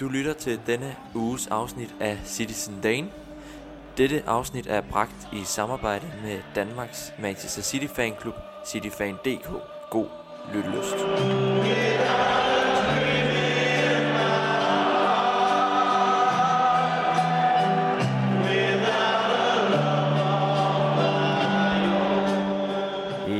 Du lytter til denne uges afsnit af Citizen Dane. Dette afsnit er bragt i samarbejde med Danmarks Manchester City Fanklub, cityfan.dk. God lyttelyst.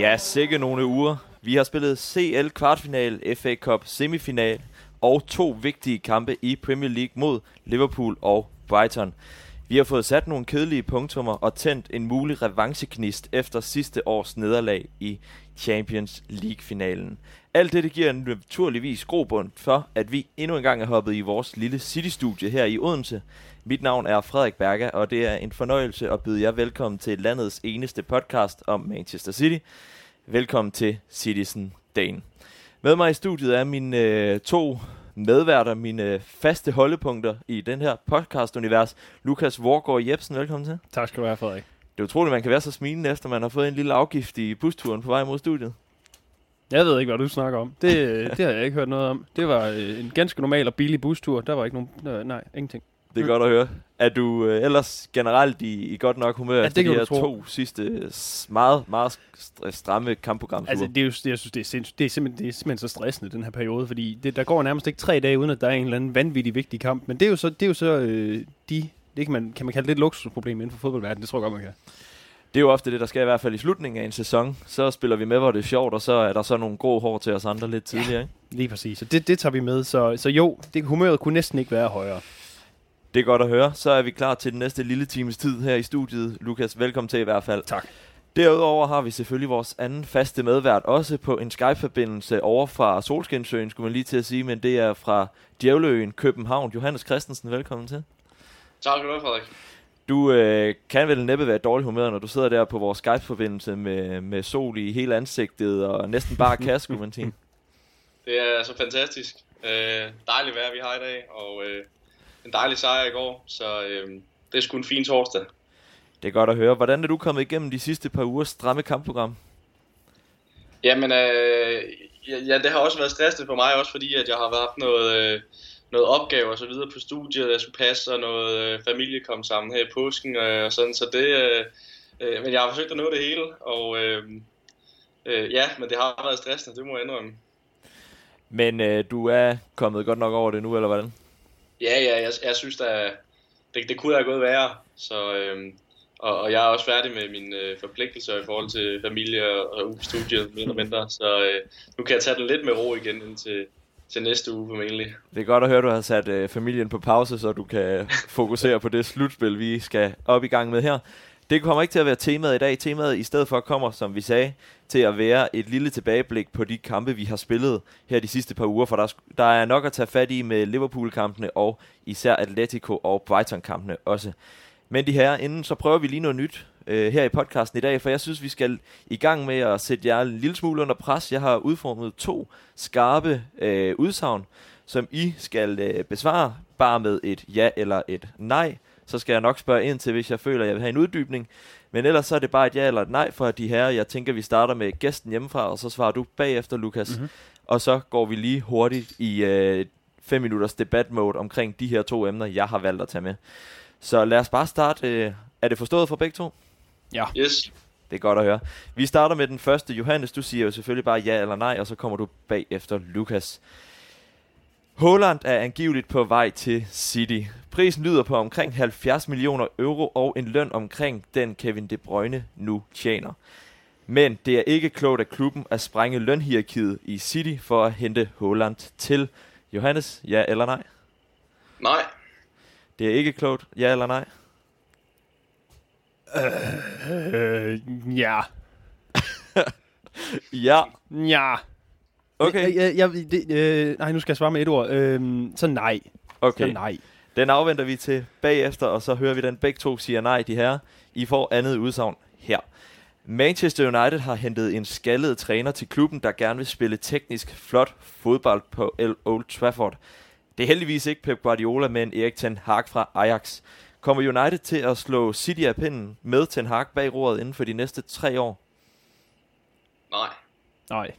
Ja, sikke nogle uger. Vi har spillet CL kvartfinal, FA Cup semifinal og to vigtige kampe i Premier League mod Liverpool og Brighton. Vi har fået sat nogle kedelige punktummer og tændt en mulig revancheknist efter sidste års nederlag i Champions League-finalen. Alt det giver naturligvis grobund for, at vi endnu en gang er hoppet i vores lille City-studie her i Odense. Mit navn er Frederik Berger, og det er en fornøjelse at byde jer velkommen til landets eneste podcast om Manchester City. Velkommen til Citizen Dane. Med mig i studiet er mine øh, to medværter, mine øh, faste holdepunkter i den her podcast-univers. Lukas Vorgård Jebsen, velkommen til. Tak skal du have, Frederik. Det er utroligt, man kan være så smilende, efter man har fået en lille afgift i busturen på vej mod studiet. Jeg ved ikke, hvad du snakker om. Det, øh, det har jeg ikke hørt noget om. Det var øh, en ganske normal og billig bustur. Der var ikke nogen... Øh, nej, ingenting. Det er godt at høre. Er du øh, ellers generelt i, i godt nok humør Ja, efter de her tro. to sidste meget, meget st- stramme kampprogramsure? Altså, det er jo, det, jeg synes, det er, sindssygt, det, er simpelthen, det er simpelthen så stressende, den her periode, fordi det, der går nærmest ikke tre dage, uden at der er en eller anden vanvittig vigtig kamp. Men det er jo så, det er jo så øh, de... Det kan man, kan man kalde det et luksusproblem inden for fodboldverdenen. Det tror jeg godt, man kan. Det er jo ofte det, der sker i hvert fald i slutningen af en sæson. Så spiller vi med, hvor det er sjovt, og så er der så nogle grå hår til os andre lidt tidligere. Ikke? Lige præcis. Så det, det tager vi med. Så, så jo, det, humøret kunne næsten ikke være højere. Det er godt at høre. Så er vi klar til den næste lille times tid her i studiet. Lukas, velkommen til i hvert fald. Tak. Derudover har vi selvfølgelig vores anden faste medvært, også på en Skype-forbindelse over fra Solskinsøen, skulle man lige til at sige, men det er fra Djævleøen, København. Johannes Christensen, velkommen til. Tak skal du have, Frederik. Du øh, kan vel næppe være dårlig humør, når du sidder der på vores Skype-forbindelse med, med sol i hele ansigtet og næsten bare kasse, skulle man sige. Det er så fantastisk. Øh, dejligt vejr, vi har i dag, og øh, en dejlig sejr i går, så øh, det er sgu en fin torsdag. Det er godt at høre. Hvordan er du kommet igennem de sidste par ugers stramme kampprogram? Jamen, øh, ja, det har også været stressende for mig, også fordi at jeg har haft noget, øh, noget opgave og så videre på studiet, jeg skulle passe, og noget øh, familie kom sammen her i påsken, øh, og sådan, så det... Øh, øh, men jeg har forsøgt at nå det hele, og øh, øh, ja, men det har været stressende, det må jeg indrømme. Men øh, du er kommet godt nok over det nu, eller hvordan? Ja, ja, jeg, jeg synes, der, det, det kunne have gået værre. Så, øhm, og, og jeg er også færdig med mine øh, forpligtelser i forhold til familie og, og studiet, mere eller mindre. Så øh, nu kan jeg tage den lidt med ro igen indtil til næste uge formentlig. Det er godt at høre, at du har sat øh, familien på pause, så du kan fokusere på det slutspil, vi skal op i gang med her. Det kommer ikke til at være temaet i dag. Temaet i stedet for kommer, som vi sagde, til at være et lille tilbageblik på de kampe, vi har spillet her de sidste par uger, for der, der er nok at tage fat i med Liverpool-kampene og især Atletico og Brighton-kampene også. Men de her, inden så prøver vi lige noget nyt øh, her i podcasten i dag, for jeg synes, vi skal i gang med at sætte jer en lille smule under pres. Jeg har udformet to skarpe øh, udsagn, som I skal øh, besvare bare med et ja eller et nej. Så skal jeg nok spørge ind til, hvis jeg føler, at jeg vil have en uddybning. Men ellers så er det bare et ja eller et nej fra de her. Jeg tænker, vi starter med gæsten hjemmefra, og så svarer du bagefter, Lukas. Mm-hmm. Og så går vi lige hurtigt i øh, fem minutters debatmode omkring de her to emner, jeg har valgt at tage med. Så lad os bare starte. Øh, er det forstået for begge to? Ja. Yes. Det er godt at høre. Vi starter med den første. Johannes, du siger jo selvfølgelig bare ja eller nej, og så kommer du bagefter Lukas. Holland er angiveligt på vej til City. Prisen lyder på omkring 70 millioner euro og en løn omkring den Kevin De Bruyne nu tjener. Men det er ikke klogt af klubben at sprænge lønhierarkiet i City for at hente Holland til. Johannes, ja eller nej? Nej. Det er ikke klogt, ja eller nej? Øh, ja. Ja. Ja. Okay. Jeg, jeg, jeg, det, øh, nej, nu skal jeg svare med et ord. Øh, så nej. Okay. Så nej. Den afventer vi til bagefter, og så hører vi den begge to siger nej, de her. I får andet udsagn her. Manchester United har hentet en skaldet træner til klubben, der gerne vil spille teknisk flot fodbold på El Old Trafford. Det er heldigvis ikke Pep Guardiola, men Erik Ten Hag fra Ajax. Kommer United til at slå City af pinden med Ten Hag bag roret inden for de næste tre år? Nej. Nej.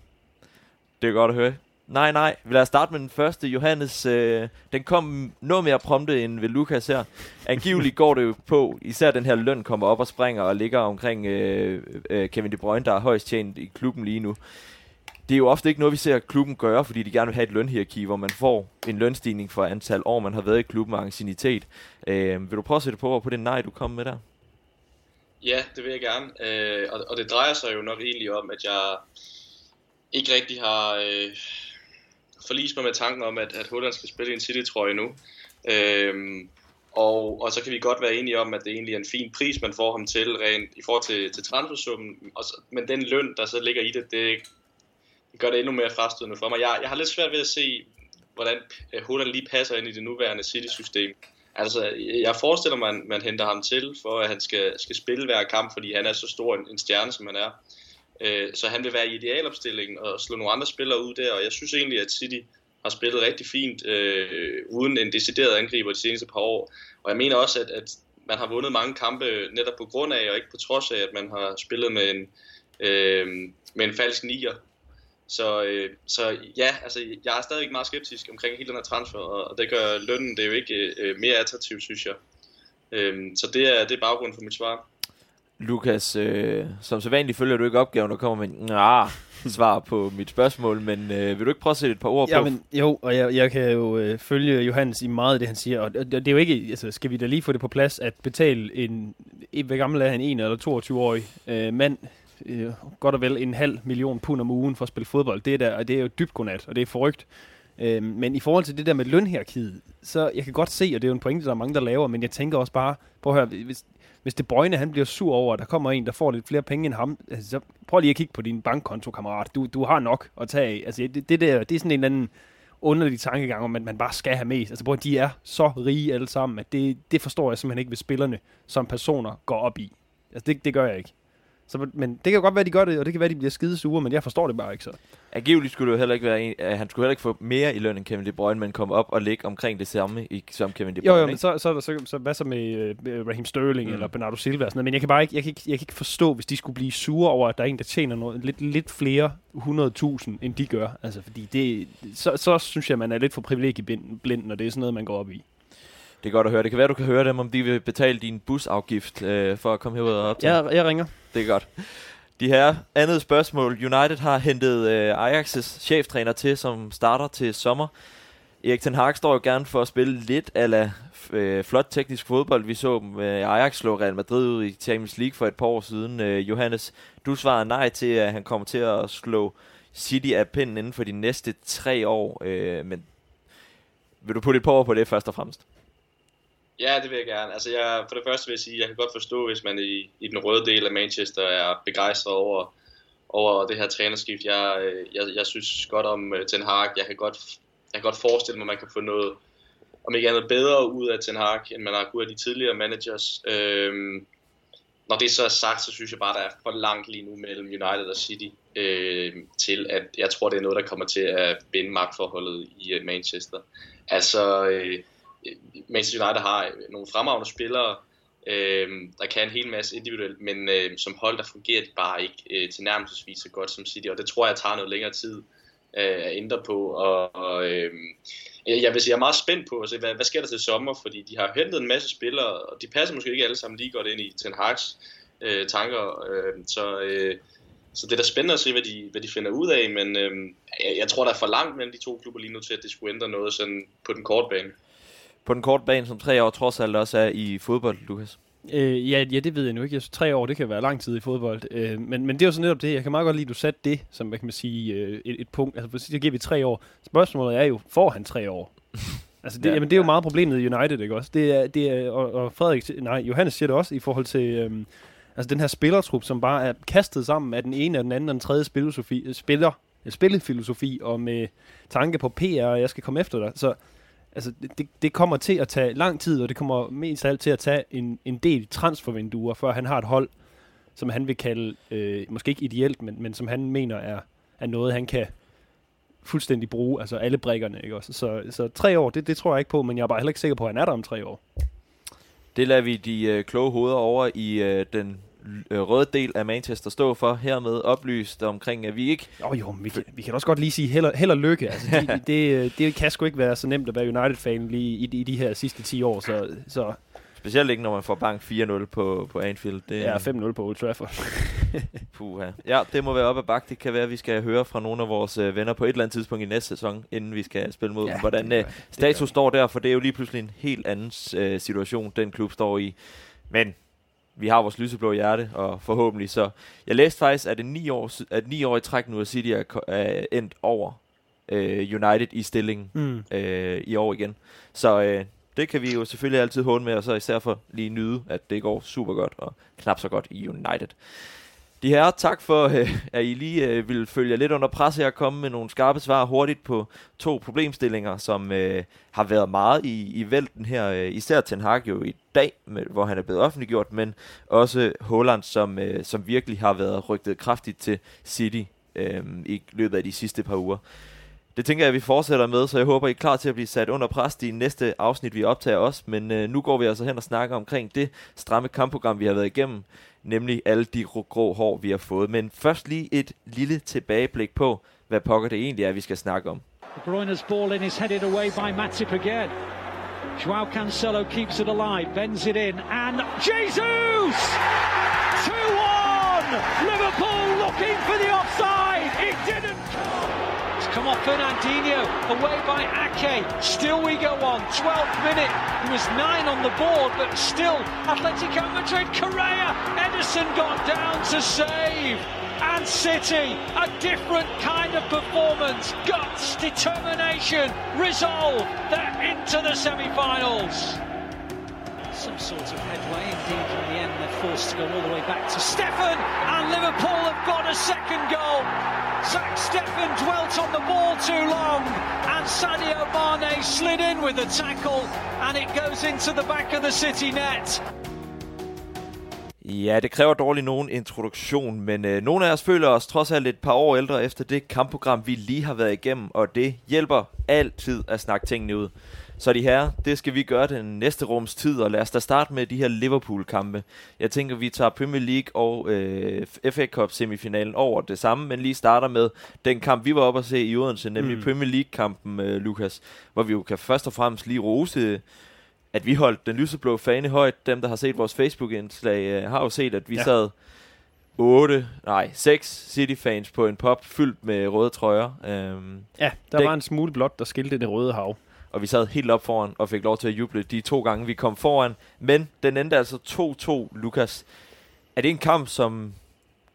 Det er godt at høre. Nej, nej. Lad os starte med den første. Johannes, øh, den kom noget mere prompte end ved Lukas her. Angiveligt går det jo på, især den her løn kommer op og springer og ligger omkring øh, øh, øh, Kevin De Bruyne, der er højst tjent i klubben lige nu. Det er jo ofte ikke noget, vi ser klubben gøre, fordi de gerne vil have et lønhierarki, hvor man får en lønstigning for antal år, man har været i klubben og ancienitet. Øh, vil du prøve at sætte på på det nej, du kom med der? Ja, det vil jeg gerne. Øh, og, og det drejer sig jo nok egentlig om, at jeg ikke rigtig har øh, forlist mig med tanken om, at, at Holland skal spille i en City-trøje nu. Øhm, og, og så kan vi godt være enige om, at det egentlig er en fin pris, man får ham til rent i forhold til, til transfersummen. Og så, men den løn, der så ligger i det, det gør det endnu mere frastødende for mig. Jeg, jeg har lidt svært ved at se, hvordan Holland lige passer ind i det nuværende City-system. Altså, jeg forestiller mig, at man henter ham til, for at han skal, skal spille hver kamp, fordi han er så stor en, en stjerne, som han er. Øh, så han vil være i idealopstillingen og slå nogle andre spillere ud der, og jeg synes egentlig, at City har spillet rigtig fint, øh, uden en decideret angriber de seneste par år. Og jeg mener også, at, at man har vundet mange kampe netop på grund af, og ikke på trods af, at man har spillet med en, øh, med en falsk nier. Så, øh, så ja, altså, jeg er stadig meget skeptisk omkring hele den her transfer, og det gør lønnen det er jo ikke øh, mere attraktivt, synes jeg. Øh, så det er, det er baggrunden for mit svar. Lukas, øh, som så vanligt følger du ikke opgaven, der kommer med nah, svar på mit spørgsmål, men øh, vil du ikke prøve at sætte et par ord på? Ja, men, jo, og jeg, jeg kan jo øh, følge Johannes i meget af det, han siger, og det, det er jo ikke, altså skal vi da lige få det på plads, at betale en, hvad gammel er han, en eller 22-årig øh, mand, øh, godt og vel en halv million pund om ugen for at spille fodbold, det er, der, det er jo dybt godnat, og det er forrygt. Øh, men i forhold til det der med lønhierarkiet, så jeg kan godt se, og det er jo en pointe, der er mange, der laver, men jeg tænker også bare, prøv at høre, hvis, hvis det Brøgne, han bliver sur over, at der kommer en, der får lidt flere penge end ham, altså, så prøv lige at kigge på din bankkonto, kammerat. Du, du har nok at tage af. Altså, det, det, der, det er sådan en eller anden underlig tankegang om, at man bare skal have mest. Altså, hvor de er så rige alle sammen, at det, det forstår jeg simpelthen ikke, hvis spillerne som personer går op i. Altså, det, det gør jeg ikke. Så, men det kan godt være, de gør det, og det kan være, de bliver skide sure, men jeg forstår det bare ikke så. Angiveligt skulle det jo heller ikke være en, at han skulle heller ikke få mere i løn end Kevin De Bruyne, men komme op og ligge omkring det samme i, som Kevin De Bruyne. Jo, jo, men så, så, så, så, hvad så med uh, Raheem Sterling mm. eller Bernardo Silva og sådan noget, men jeg kan bare ikke, jeg kan ikke, jeg kan ikke forstå, hvis de skulle blive sure over, at der er en, der tjener noget, lidt, lidt flere 100.000, end de gør. Altså, fordi det, så, så synes jeg, man er lidt for privilegieblind, når det er sådan noget, man går op i. Det er godt at høre. Det kan være, du kan høre dem, om de vil betale din busafgift øh, for at komme herud og op til. Jeg, jeg ringer. Det er godt. De her andet spørgsmål. United har hentet øh, Ajax' cheftræner til, som starter til sommer. Erik Ten Hag står jo gerne for at spille lidt ala øh, flot teknisk fodbold. Vi så øh, Ajax slå Real Madrid ud i Champions League for et par år siden. Øh, Johannes, du svarer nej til, at han kommer til at slå City af pinden inden for de næste tre år. Øh, men vil du putte et par ord på det først og fremmest? Ja, det vil jeg gerne. Altså, jeg, for det første vil jeg sige, at jeg kan godt forstå, hvis man i, i den røde del af Manchester er begejstret over, over det her trænerskift. Jeg, øh, jeg, jeg synes godt om øh, Ten Hag. Jeg kan, godt, jeg kan godt forestille mig, at man kan få noget, om ikke andet bedre ud af Ten Hag, end man har kunnet af de tidligere managers. Øhm, når det så er sagt, så synes jeg bare, at der er for langt lige nu mellem United og City øh, til, at jeg tror, det er noget, der kommer til at binde magtforholdet i øh, Manchester. Altså, øh, Manchester United har øh, nogle fremragende spillere, øh, der kan en hel masse individuelt, men øh, som hold, der fungerer de bare ikke øh, til nærmelsesvis så godt som City, og det tror jeg tager noget længere tid øh, at ændre på, og, og øh, jeg vil sige, jeg er meget spændt på at se, hvad, hvad sker der til sommer, fordi de har hentet en masse spillere, og de passer måske ikke alle sammen lige godt ind i Ten Hag's øh, tanker, øh, så... Øh, så det er da spændende at se, hvad de, hvad de finder ud af, men øh, jeg, jeg tror, der er for langt mellem de to klubber lige nu til, at det skulle ændre noget sådan på den korte bane på den korte bane, som tre år trods alt også er i fodbold, Lukas? Øh, ja, ja, det ved jeg nu ikke. Jeg synes, tre år, det kan være lang tid i fodbold. Øh, men, men det er jo så netop det. Jeg kan meget godt lide, at du satte det, som hvad kan man sige, øh, et, et punkt. Altså, så giver vi tre år. Spørgsmålet er jo, får han tre år? altså, det, ja, jamen, det er jo meget problemet i United, ikke også? Det er, det er, og, og Frederik, nej, Johannes siger det også i forhold til... Øh, altså den her spillertrup, som bare er kastet sammen af den ene og den anden og den tredje spillefilosofi, spiller, spillefilosofi og med tanke på PR, og jeg skal komme efter dig. Så altså, det, det kommer til at tage lang tid, og det kommer mest af alt til at tage en, en del transfervinduer, før han har et hold, som han vil kalde, øh, måske ikke ideelt, men, men som han mener er, er noget, han kan fuldstændig bruge, altså alle brækkerne, ikke også? Så, så tre år, det, det tror jeg ikke på, men jeg er bare heller ikke sikker på, at han er der om tre år. Det lader vi de øh, kloge hoveder over i øh, den røde del af Manchester stå for. Hermed oplyst omkring, at vi ikke... Jo, jo, men vi kan, vi kan også godt lige sige held og, held og lykke. Altså, det, det, det, det kan sgu ikke være så nemt at være United-fan lige i, i de her sidste 10 år, så, så Specielt ikke, når man får bank 4-0 på, på Anfield. Det, ja, 5-0 på Old Trafford. Puha. Ja, det må være op ad bakke. Det kan være, at vi skal høre fra nogle af vores øh, venner på et eller andet tidspunkt i næste sæson, inden vi skal spille mod Ja, dem. Hvordan det øh, gør- det status gør står der, for det er jo lige pludselig en helt anden øh, situation, den klub står i. Men vi har vores lyseblå hjerte, og forhåbentlig så... Jeg læste faktisk, at det ni år, at ni år i træk nu, at City er, er endt over øh, United i stillingen Mm. øh, i år igen. Så øh, det kan vi jo selvfølgelig altid håne med, og så især for lige nyde, at det går super godt og knap så godt i United. De her, tak for, øh, at I lige øh, vil følge jer lidt under pres her og komme med nogle skarpe svar hurtigt på to problemstillinger, som øh, har været meget i, i vælten her. Øh, især Ten Hag jo i dag, med, hvor han er blevet offentliggjort, men også Holland, som, øh, som virkelig har været rygtet kraftigt til City øh, i løbet af de sidste par uger. Det tænker jeg, at vi fortsætter med, så jeg håber, I er klar til at blive sat under pres i næste afsnit, vi optager også. Men øh, nu går vi altså hen og snakker omkring det stramme kampprogram, vi har været igennem, nemlig alle de grå, hår, vi har fået. Men først lige et lille tilbageblik på, hvad pokker det egentlig er, vi skal snakke om. De Bruyne's ball in is headed away by Matip again. Joao Cancelo keeps it alive, bends it in, and Jesus! 2-1! Liverpool come off Fernandinho, away by Ake. Still we go on. 12th minute. It was nine on the board, but still Atletico Madrid. Correa, Edison got down to save. And City, a different kind of performance. Guts, determination, resolve. They're into the semi-finals. Some sort of headway. Indeed, in the end, they're forced to go all the way back to Stefan, and Liverpool have got a second goal. Zach Stefan dwelt on the ball too long, and Sadio Mane slid in with a tackle, and it goes into the back of the City net. Ja, det kræver dårligt nogen introduktion, men øh, nogle af os føler os trods alt et par år ældre efter det kampprogram, vi lige har været igennem, og det hjælper altid at snakke tingene ud. Så de her, det skal vi gøre den næste rums tid, og lad os da starte med de her Liverpool-kampe. Jeg tænker, vi tager Premier League og øh, FA Cup semifinalen over det samme, men lige starter med den kamp, vi var oppe at se i Odense, nemlig mm. Premier League-kampen, øh, Lukas, hvor vi jo kan først og fremmest lige rose at vi holdt den lyseblå fane højt. Dem, der har set vores Facebook-indslag, øh, har jo set, at vi ja. Sad 8, nej, 6 City-fans på en pop fyldt med røde trøjer. Øhm, Ja, der Det- var en smule blåt, der skilte det røde hav og vi sad helt op foran og fik lov til at juble de to gange, vi kom foran. Men den endte altså 2-2, Lukas. Er det en kamp, som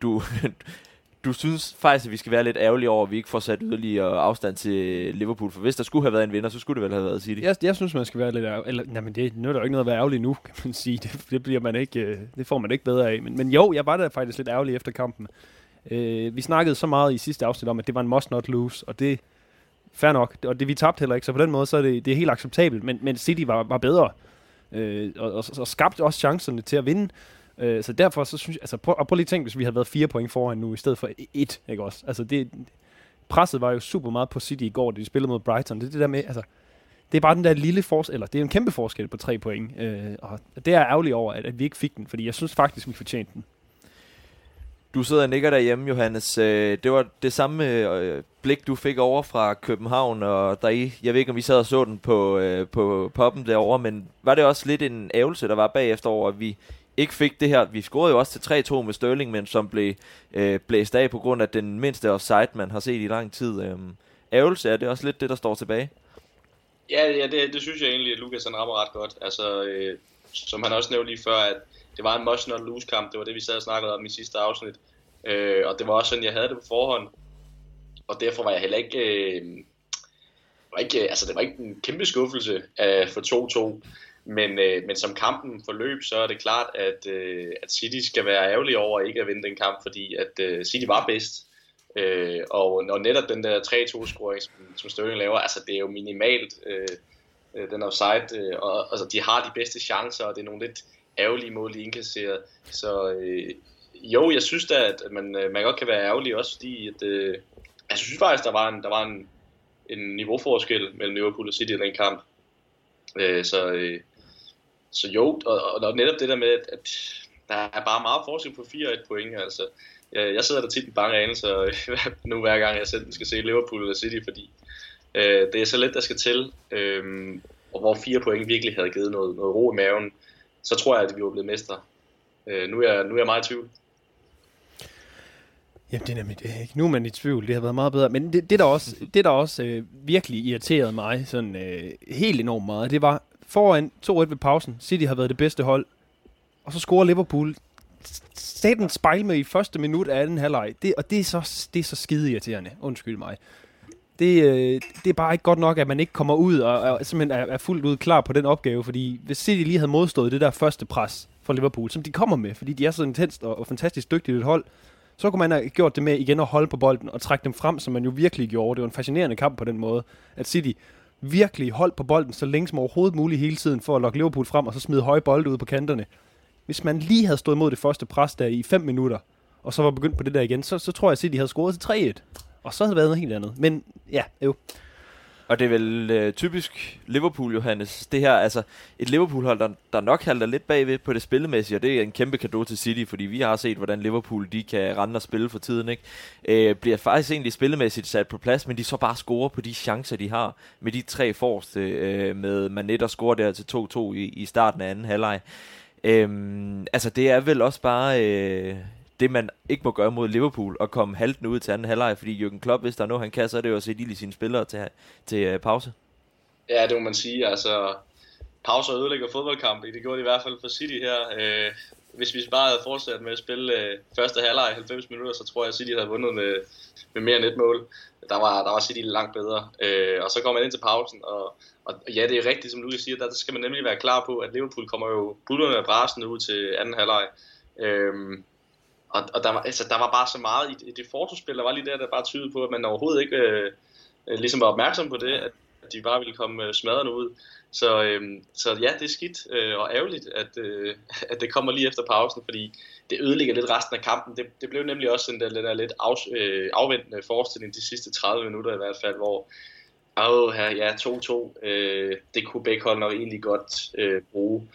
du, du synes faktisk, at vi skal være lidt ærgerlige over, at vi ikke får sat yderligere afstand til Liverpool? For hvis der skulle have været en vinder, så skulle det vel have været City. Jeg, jeg synes, man skal være lidt ærgerlig. Eller, nej, men det nytter jo ikke noget at være ærgerlig nu, kan man sige. Det, det, bliver man ikke, øh, det får man ikke bedre af. Men, men jo, jeg var da faktisk lidt ærgerlig efter kampen. Øh, vi snakkede så meget i sidste afsnit om, at det var en must not lose, og det fair nok. Og det, vi tabte heller ikke, så på den måde, så er det, det er helt acceptabelt. Men, men City var, var bedre, øh, og, og, og skabte også chancerne til at vinde. Øh, så derfor så synes jeg, altså prøv, og prøv lige at tænke, hvis vi havde været fire point foran nu, i stedet for et, ikke også? Altså det, presset var jo super meget på City i går, da de spillede mod Brighton. Det er det der med, altså, det er bare den der lille forskel, eller det er en kæmpe forskel på tre point. Øh, og det er jeg ærgerlig over, at, at vi ikke fik den, fordi jeg synes faktisk, vi fortjente den. Du sidder og nikker derhjemme, Johannes. Øh, det var det samme øh, blik, du fik over fra København, og der I, jeg ved ikke, om vi sad og så den på, øh, på poppen derovre, men var det også lidt en ævelse, der var bagefter over, at vi ikke fik det her. Vi scorede jo også til 3-2 med Sterling, men som blev øh, blæst af på grund af den mindste offside, man har set i lang tid. Øh, ævelse, er det også lidt det, der står tilbage? Ja, ja det, det synes jeg egentlig, at Lukas han rammer ret godt. Altså, øh, som han også nævnte lige før, at det var en must not lose kamp. Det var det, vi sad og snakkede om i sidste afsnit. Øh, og det var også sådan, jeg havde det på forhånd. Og derfor var jeg heller ikke... Øh, var ikke øh, altså, det var ikke en kæmpe skuffelse øh, for 2-2. Men, øh, men som kampen forløb, så er det klart, at, øh, at City skal være ærgerlig over ikke at vinde den kamp, fordi at øh, City var bedst. Øh, og, og netop den der 3-2-scoring, som, som Sterling laver, altså det er jo minimalt, øh, øh, den offside, øh, og altså, de har de bedste chancer, og det er nogle lidt ærgerlige mål, de indkasserer. Så øh, jo, jeg synes da, at man, øh, man godt kan være ærgerlig også, fordi at, øh, altså, jeg synes faktisk, der var en, der var en, en niveauforskel mellem Liverpool og City i den kamp. Øh, så, øh, så jo, og, og, og netop det der med, at, at der er bare meget forskel på 4-1 point. Altså, jeg, jeg sidder der tit i bange anelser øh, nu hver gang jeg selv skal se Liverpool eller City, fordi øh, det er så let, der skal til. Øh, og hvor fire point virkelig havde givet noget, noget ro i maven, så tror jeg, at vi var blevet mestre. Øh, nu, er jeg, nu er jeg meget i tvivl. Jamen, det er nemlig det. Ikke? Nu er man i tvivl. Det har været meget bedre. Men det, det der også, det, der også øh, virkelig irriterede mig sådan øh, helt enormt meget, det var foran 2-1 ved pausen. City har været det bedste hold. Og så scorer Liverpool staten spejl med i første minut af anden halvleg. Det, og det er, så, det er så skide irriterende. Undskyld mig. Det, øh, det er bare ikke godt nok, at man ikke kommer ud og, og simpelthen er, er fuldt ud klar på den opgave. Fordi hvis City lige havde modstået det der første pres fra Liverpool, som de kommer med, fordi de er så intenst og, og fantastisk dygtigt et hold, så kunne man have gjort det med igen at holde på bolden og trække dem frem, som man jo virkelig gjorde. Det var en fascinerende kamp på den måde, at City virkelig holdt på bolden så længe som overhovedet muligt hele tiden for at lokke Liverpool frem og så smide høje bolde ud på kanterne. Hvis man lige havde stået mod det første pres der i 5 minutter, og så var begyndt på det der igen, så, så tror jeg, at City havde scoret til 3-1. Og så havde det været noget helt andet. Men ja, jo. Og det er vel øh, typisk Liverpool, Johannes. Det her, altså et Liverpool-hold, der, der nok halter lidt bagved på det spillemæssige, og det er en kæmpe gave til City, fordi vi har set, hvordan Liverpool de kan rende og spille for tiden. Ikke? Øh, bliver faktisk egentlig spillemæssigt sat på plads, men de så bare scorer på de chancer, de har med de tre forreste, øh, med Manet, der scorer der til 2-2 i, i starten af anden halvleg. Øh, altså det er vel også bare... Øh, det, man ikke må gøre mod Liverpool, og komme halten ud til anden halvleg, fordi Jürgen Klopp, hvis der er noget, han kan, så er det jo at sætte ild i sine spillere til, til øh, pause. Ja, det må man sige. Altså, pauser ødelægger fodboldkampe. Det gjorde de i hvert fald for City her. Øh, hvis vi bare havde fortsat med at spille øh, første halvleg 90 minutter, så tror jeg, at City havde vundet med, med mere end et mål. Der var, der var City langt bedre. Øh, og så går man ind til pausen, og, og ja, det er rigtigt, som Lukas siger, der skal man nemlig være klar på, at Liverpool kommer jo bullerne af brasen ud til anden halvleg. Øh, og, og der, var, altså, der var bare så meget i, i det fotospil, der var lige der, der bare tydede på, at man overhovedet ikke øh, øh, ligesom var opmærksom på det, at de bare ville komme øh, smadrende ud. Så, øh, så ja, det er skidt øh, og ærgerligt, at, øh, at det kommer lige efter pausen, fordi det ødelægger lidt resten af kampen. Det, det blev nemlig også en der, der lidt af, øh, afventende forestilling de sidste 30 minutter i hvert fald, hvor åh, her, ja, 2-2, øh, det kunne begge hold nok egentlig godt øh, bruge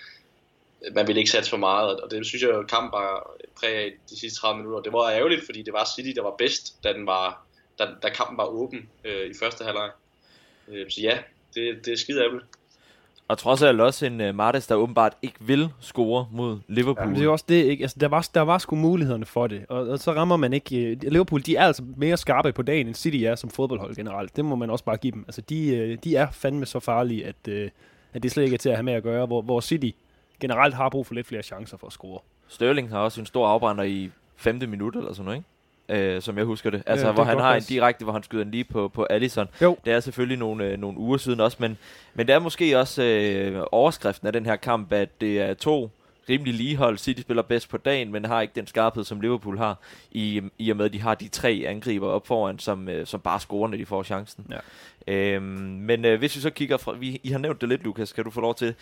man ville ikke satse for meget, og det synes jeg, kampen var præg af de sidste 30 minutter. Det var ærgerligt, fordi det var City, der var bedst, da, den var, da, da kampen var åben øh, i første halvleg. Øh, så ja, det, det er skide ærgerligt. Og trods alt også en uh, Martes, der åbenbart ikke vil score mod Liverpool. Ja, det er også det, ikke? Altså, der, var, der var sgu mulighederne for det, og, og så rammer man ikke... Uh, Liverpool, de er altså mere skarpe på dagen, end City er som fodboldhold generelt. Det må man også bare give dem. Altså, de, uh, de er fandme så farlige, at, uh, at det slet ikke er til at have med at gøre, hvor, hvor City generelt har brug for lidt flere chancer for at score. Sterling har også en stor afbrænder i femte minut eller sådan noget, ikke? Øh, som jeg husker det. Altså, ja, hvor han har en direkte, hvor han skyder den lige på, på Allison. Jo. Det er selvfølgelig nogle, øh, nogle uger siden også, men, men det er måske også øh, overskriften af den her kamp, at det er to rimelig ligehold. City spiller bedst på dagen, men har ikke den skarphed, som Liverpool har, i, i og med, at de har de tre angriber op foran, som, øh, som bare scorer, når de får chancen. Ja. Øhm, men øh, hvis vi så kigger fra, vi, I har nævnt det lidt, Lukas, kan du få lov til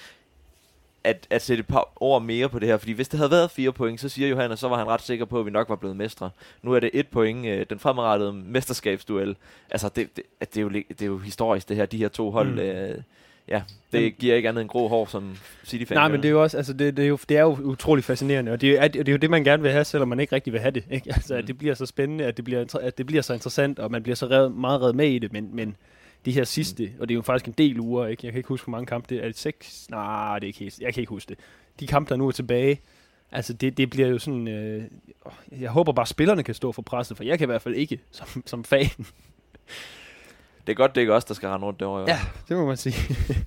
at, at sætte et par ord mere på det her. Fordi hvis det havde været fire point, så siger Johannes, så var han ret sikker på, at vi nok var blevet mestre. Nu er det et point, øh, den fremadrettede mesterskabsduel. Altså, det, det, det, er jo, det er jo historisk, det her, de her to hold. Mm. Øh, ja, det Jamen, giver ikke andet end grå hår som City-fan. Nej, men det er jo også, altså det, det, er jo, det er jo utrolig fascinerende, og det er, det er jo det, man gerne vil have, selvom man ikke rigtig vil have det. Ikke? Altså, mm. at det bliver så spændende, at det bliver, at det bliver så interessant, og man bliver så red, meget reddet med i det, men, men de her sidste, og det er jo faktisk en del uger, ikke? jeg kan ikke huske, hvor mange kampe det er. Er det seks? Nej, det er ikke helt, jeg kan ikke huske det. De kampe, der nu er tilbage, altså det, det bliver jo sådan, øh, jeg håber bare, spillerne kan stå for presset, for jeg kan i hvert fald ikke som, som fan. Det er godt, det er ikke os, der skal rende rundt derovre. Ja, det må man sige.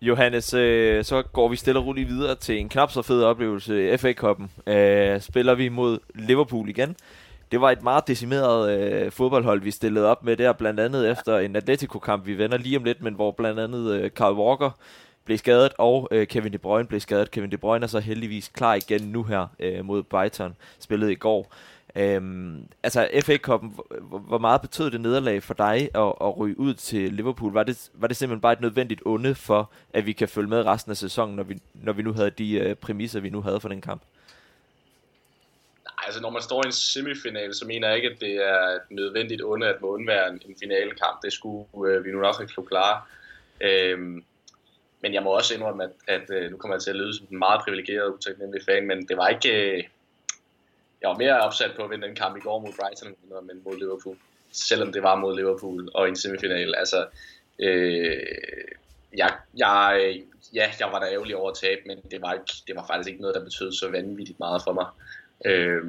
Johannes, øh, så går vi stille og roligt videre til en knap så fed oplevelse, FA-koppen. Øh, spiller vi mod Liverpool igen det var et meget decimeret øh, fodboldhold, vi stillede op med der, blandt andet efter en Atletico-kamp, vi vender lige om lidt, men hvor blandt andet øh, Carl Walker blev skadet, og øh, Kevin De Bruyne blev skadet. Kevin De Bruyne er så heldigvis klar igen nu her øh, mod Brighton, spillet i går. Øhm, altså FA Cup'en, hvor meget betød det nederlag for dig at, at ryge ud til Liverpool? Var det, var det simpelthen bare et nødvendigt onde for, at vi kan følge med resten af sæsonen, når vi, når vi nu havde de øh, præmisser, vi nu havde for den kamp? Altså når man står i en semifinal, så mener jeg ikke, at det er nødvendigt onde at man undvære en, en finalekamp. Det skulle øh, vi nu nok ikke kunne klare. Øhm, men jeg må også indrømme, at, at øh, nu kommer jeg til at lyde som en meget privilegeret, utaknemmelig fan, men det var ikke... Øh, jeg var mere opsat på at vinde den kamp i går mod Brighton, end mod Liverpool. Selvom det var mod Liverpool og en semifinal. Altså, øh, jeg, jeg, øh, ja, jeg var da ærgerlig over at tabe, men det var, ikke, det var faktisk ikke noget, der betød så vanvittigt meget for mig. Øh,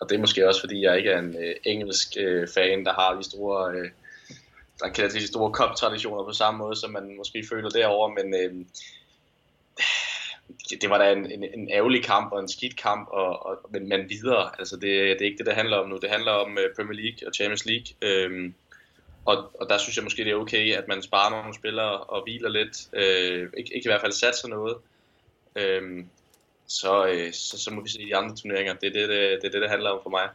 og det er måske også, fordi jeg ikke er en øh, engelsk øh, fan, der har de store... Øh, der kan de store cup-traditioner på samme måde, som man måske føler derover, men øh, det var da en, en, en ærgerlig kamp og en skidt kamp, og, og, men, man videre. Altså det, det er ikke det, det handler om nu. Det handler om øh, Premier League og Champions League. Øh, og, og der synes jeg måske, det er okay, at man sparer nogle spillere og hviler lidt. Øh, ikke, ikke i hvert fald satser noget. Øh, så, øh, så, så må vi se de andre turneringer. Det er det, det, det, det, det handler om for mig.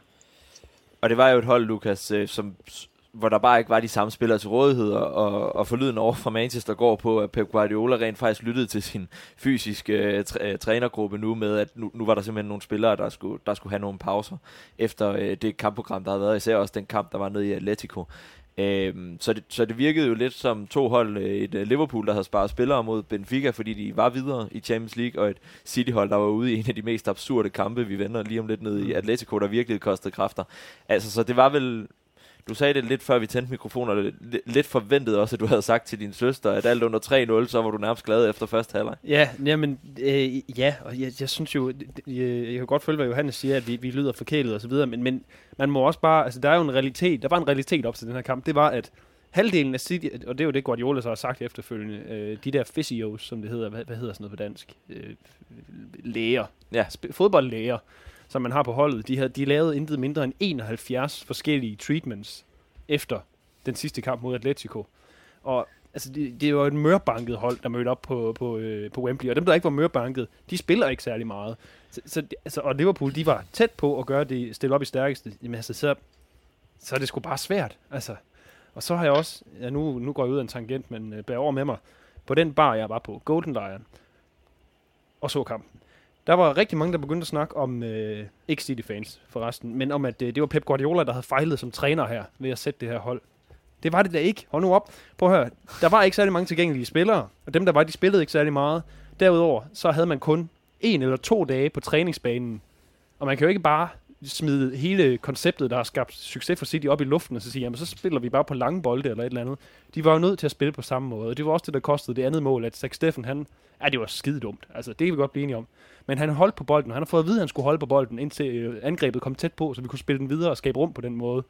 Og det var jo et hold, Lukas, øh, som hvor der bare ikke var de samme spillere til rådighed, og, og, forlyden over fra Manchester går på, at Pep Guardiola rent faktisk lyttede til sin fysiske øh, træ, øh, trænergruppe nu med, at nu, nu var der simpelthen nogle spillere, der skulle, der skulle have nogle pauser efter øh, det kampprogram, der havde været, især også den kamp, der var nede i Atletico. Uh, så, det, så det virkede jo lidt som to hold, et uh, Liverpool, der havde sparet spillere mod Benfica, fordi de var videre i Champions League, og et City-hold, der var ude i en af de mest absurde kampe, vi vender lige om lidt ned i Atletico, der virkelig kostede kræfter. Altså, så det var vel du sagde det lidt før vi tændte mikrofoner, lidt forventet også, at du havde sagt til din søster, at alt under 3-0, så var du nærmest glad efter første halvleg. Ja, jamen, øh, ja, og jeg, jeg synes jo, jeg, jeg kan godt følge, hvad Johannes siger, at vi, vi lyder forkælet og så videre, men, men man må også bare, altså der er jo en realitet, der var en realitet op til den her kamp, det var, at halvdelen af City, og det er jo det, Guardiola så har sagt efterfølgende, øh, de der physios, som det hedder, hvad, hvad hedder sådan noget på dansk? Øh, læger. Ja. fodboldlæger som man har på holdet, de, havde, de lavede intet mindre end 71 forskellige treatments efter den sidste kamp mod Atletico. Og altså, det, det var et mørbanket hold, der mødte op på, på, øh, på Wembley, og dem, der ikke var mørbanket, de spiller ikke særlig meget. Så, så, altså, og Liverpool, de var tæt på at gøre det, stille op i stærkeste. Jamen altså, så, så er det sgu bare svært. Altså. Og så har jeg også, ja, nu, nu går jeg ud af en tangent, men øh, bær over med mig, på den bar, jeg var på, Golden Lion, og så kampen. Der var rigtig mange, der begyndte at snakke om, øh, ikke City-fans forresten, men om, at øh, det var Pep Guardiola, der havde fejlet som træner her ved at sætte det her hold. Det var det da ikke. Hold nu op. Prøv at høre. Der var ikke særlig mange tilgængelige spillere, og dem, der var, de spillede ikke særlig meget. Derudover, så havde man kun en eller to dage på træningsbanen. Og man kan jo ikke bare smide hele konceptet, der har skabt succes for City op i luften, og så sige, jamen så spiller vi bare på lange bolde eller et eller andet. De var jo nødt til at spille på samme måde, og det var også det, der kostede det andet mål, at Zach Steffen, han, ja, det var skide dumt. Altså, det kan vi godt blive enige om. Men han holdt på bolden, og han har fået at vide, at han skulle holde på bolden, indtil øh, angrebet kom tæt på, så vi kunne spille den videre og skabe rum på den måde.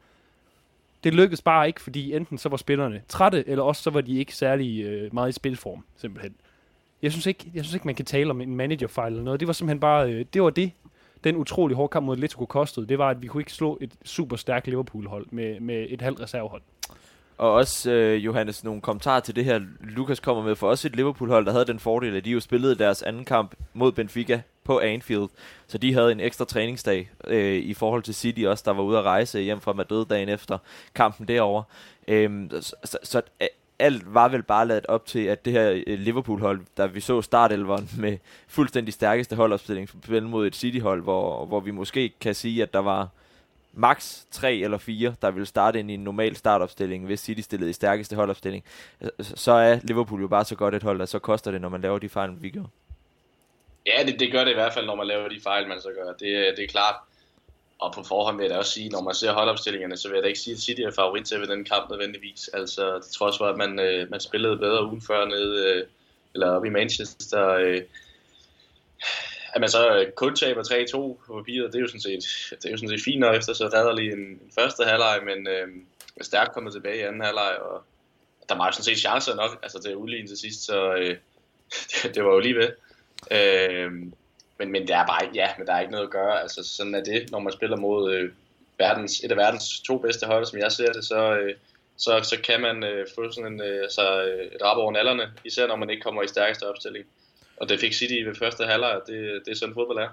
Det lykkedes bare ikke, fordi enten så var spillerne trætte, eller også så var de ikke særlig øh, meget i spilform, simpelthen. Jeg synes, ikke, jeg synes ikke, man kan tale om en managerfejl eller noget. Det var simpelthen bare, øh, det var det, den utrolig hårde kamp mod Atletico kostede. Det var, at vi kunne ikke slå et super stærkt Liverpool-hold med, med et halvt reservehold. Og også, øh, Johannes, nogle kommentarer til det her, Lukas kommer med. For også et Liverpool-hold, der havde den fordel, at de jo spillede deres anden kamp mod Benfica på Anfield. Så de havde en ekstra træningsdag øh, i forhold til City også, der var ude at rejse hjem fra Madrid dagen efter kampen derovre. Øh, så, så, så alt var vel bare lavet op til, at det her øh, Liverpool-hold, der vi så startelveren med fuldstændig stærkeste holdopstilling mod et City-hold, hvor, hvor vi måske kan sige, at der var max 3 eller 4, der ville starte ind i en normal startopstilling, hvis City stillede i stærkeste holdopstilling, så er Liverpool jo bare så godt et hold, at så koster det, når man laver de fejl, vi gør. Ja, det, det gør det i hvert fald, når man laver de fejl, man så gør. Det, det er klart. Og på forhånd vil jeg da også sige, når man ser holdopstillingerne, så vil jeg da ikke sige, at City er favorit til ved den kamp nødvendigvis. Altså, det trods for, at man, øh, man spillede bedre ugen før nede, øh, eller oppe i Manchester. Øh, at man så øh, kun taber 3-2 på papiret, det er jo sådan set, det er jo sådan set fint nok efter så redder lige en, en første halvleg, men øh, er stærkt kommet tilbage i anden halvleg, og der var jo sådan set chancer nok, altså til at udligne til sidst, så øh, det, det, var jo lige ved. Øh, men, men det er bare, ja, men der er ikke noget at gøre, altså sådan er det, når man spiller mod øh, verdens, et af verdens to bedste hold, som jeg ser det, så, øh, så, så kan man øh, få sådan en, øh, så et rap over nallerne, især når man ikke kommer i stærkeste opstilling. Og det fik City ved første halvleg, det, det er sådan fodbold er.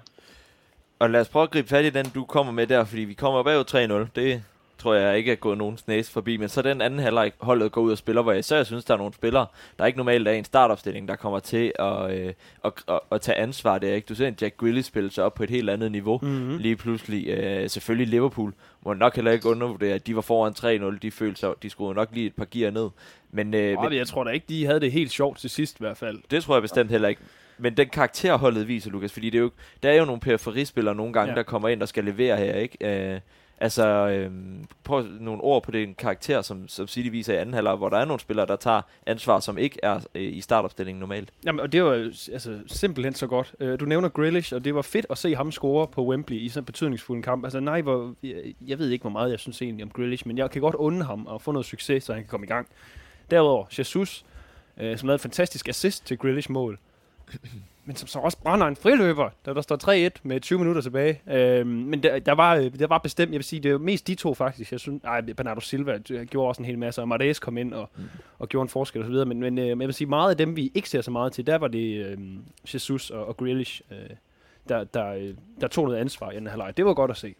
Og lad os prøve at gribe fat i den, du kommer med der, fordi vi kommer bag 3-0. Det, tror jeg ikke er gået nogen næse forbi. Men så den anden halvleg holdet går ud og spiller, hvor jeg især synes, der er nogle spillere, der ikke normalt er en startopstilling, der kommer til at, øh, at, at, at tage ansvar der. Ikke? Du ser en Jack Grealish spille sig op på et helt andet niveau mm-hmm. lige pludselig. Øh, selvfølgelig Liverpool må nok heller ikke undervurdere, at de var foran 3-0. De følte sig, de skulle nok lige et par gear ned. Men, øh, men jeg tror da ikke, de havde det helt sjovt til sidst i hvert fald. Det tror jeg bestemt heller ikke. Men den karakterholdet viser, Lukas, fordi det er jo, der er jo nogle periferispillere nogle gange, ja. der kommer ind og skal levere her, ikke? Øh, altså, øhm, prøv nogle ord på den karakter, som, som City viser i anden halvleg, hvor der er nogle spillere, der tager ansvar, som ikke er øh, i startopstillingen normalt. Jamen, og det var øh, altså, simpelthen så godt. Øh, du nævner Grealish, og det var fedt at se ham score på Wembley i sådan en betydningsfuld kamp. Altså, nej, hvor, jeg, jeg ved ikke, hvor meget jeg synes egentlig om Grealish, men jeg kan godt unde ham at få noget succes, så han kan komme i gang. Derudover, Jesus, øh, som lavede et fantastisk assist til Grealish mål men som så også brænder en friløber, da der står 3-1 med 20 minutter tilbage. Øhm, men der, der, var, der var bestemt, jeg vil sige, det er mest de to faktisk. Jeg synes, nej, Bernardo Silva gjorde også en hel masse, og Martes kom ind og, mm. og gjorde en forskel osv. Men, men øh, jeg vil sige, meget af dem, vi ikke ser så meget til, der var det øh, Jesus og, og Grealish, øh, der, der, øh, der tog noget ansvar i den halvleg. Det var godt at se.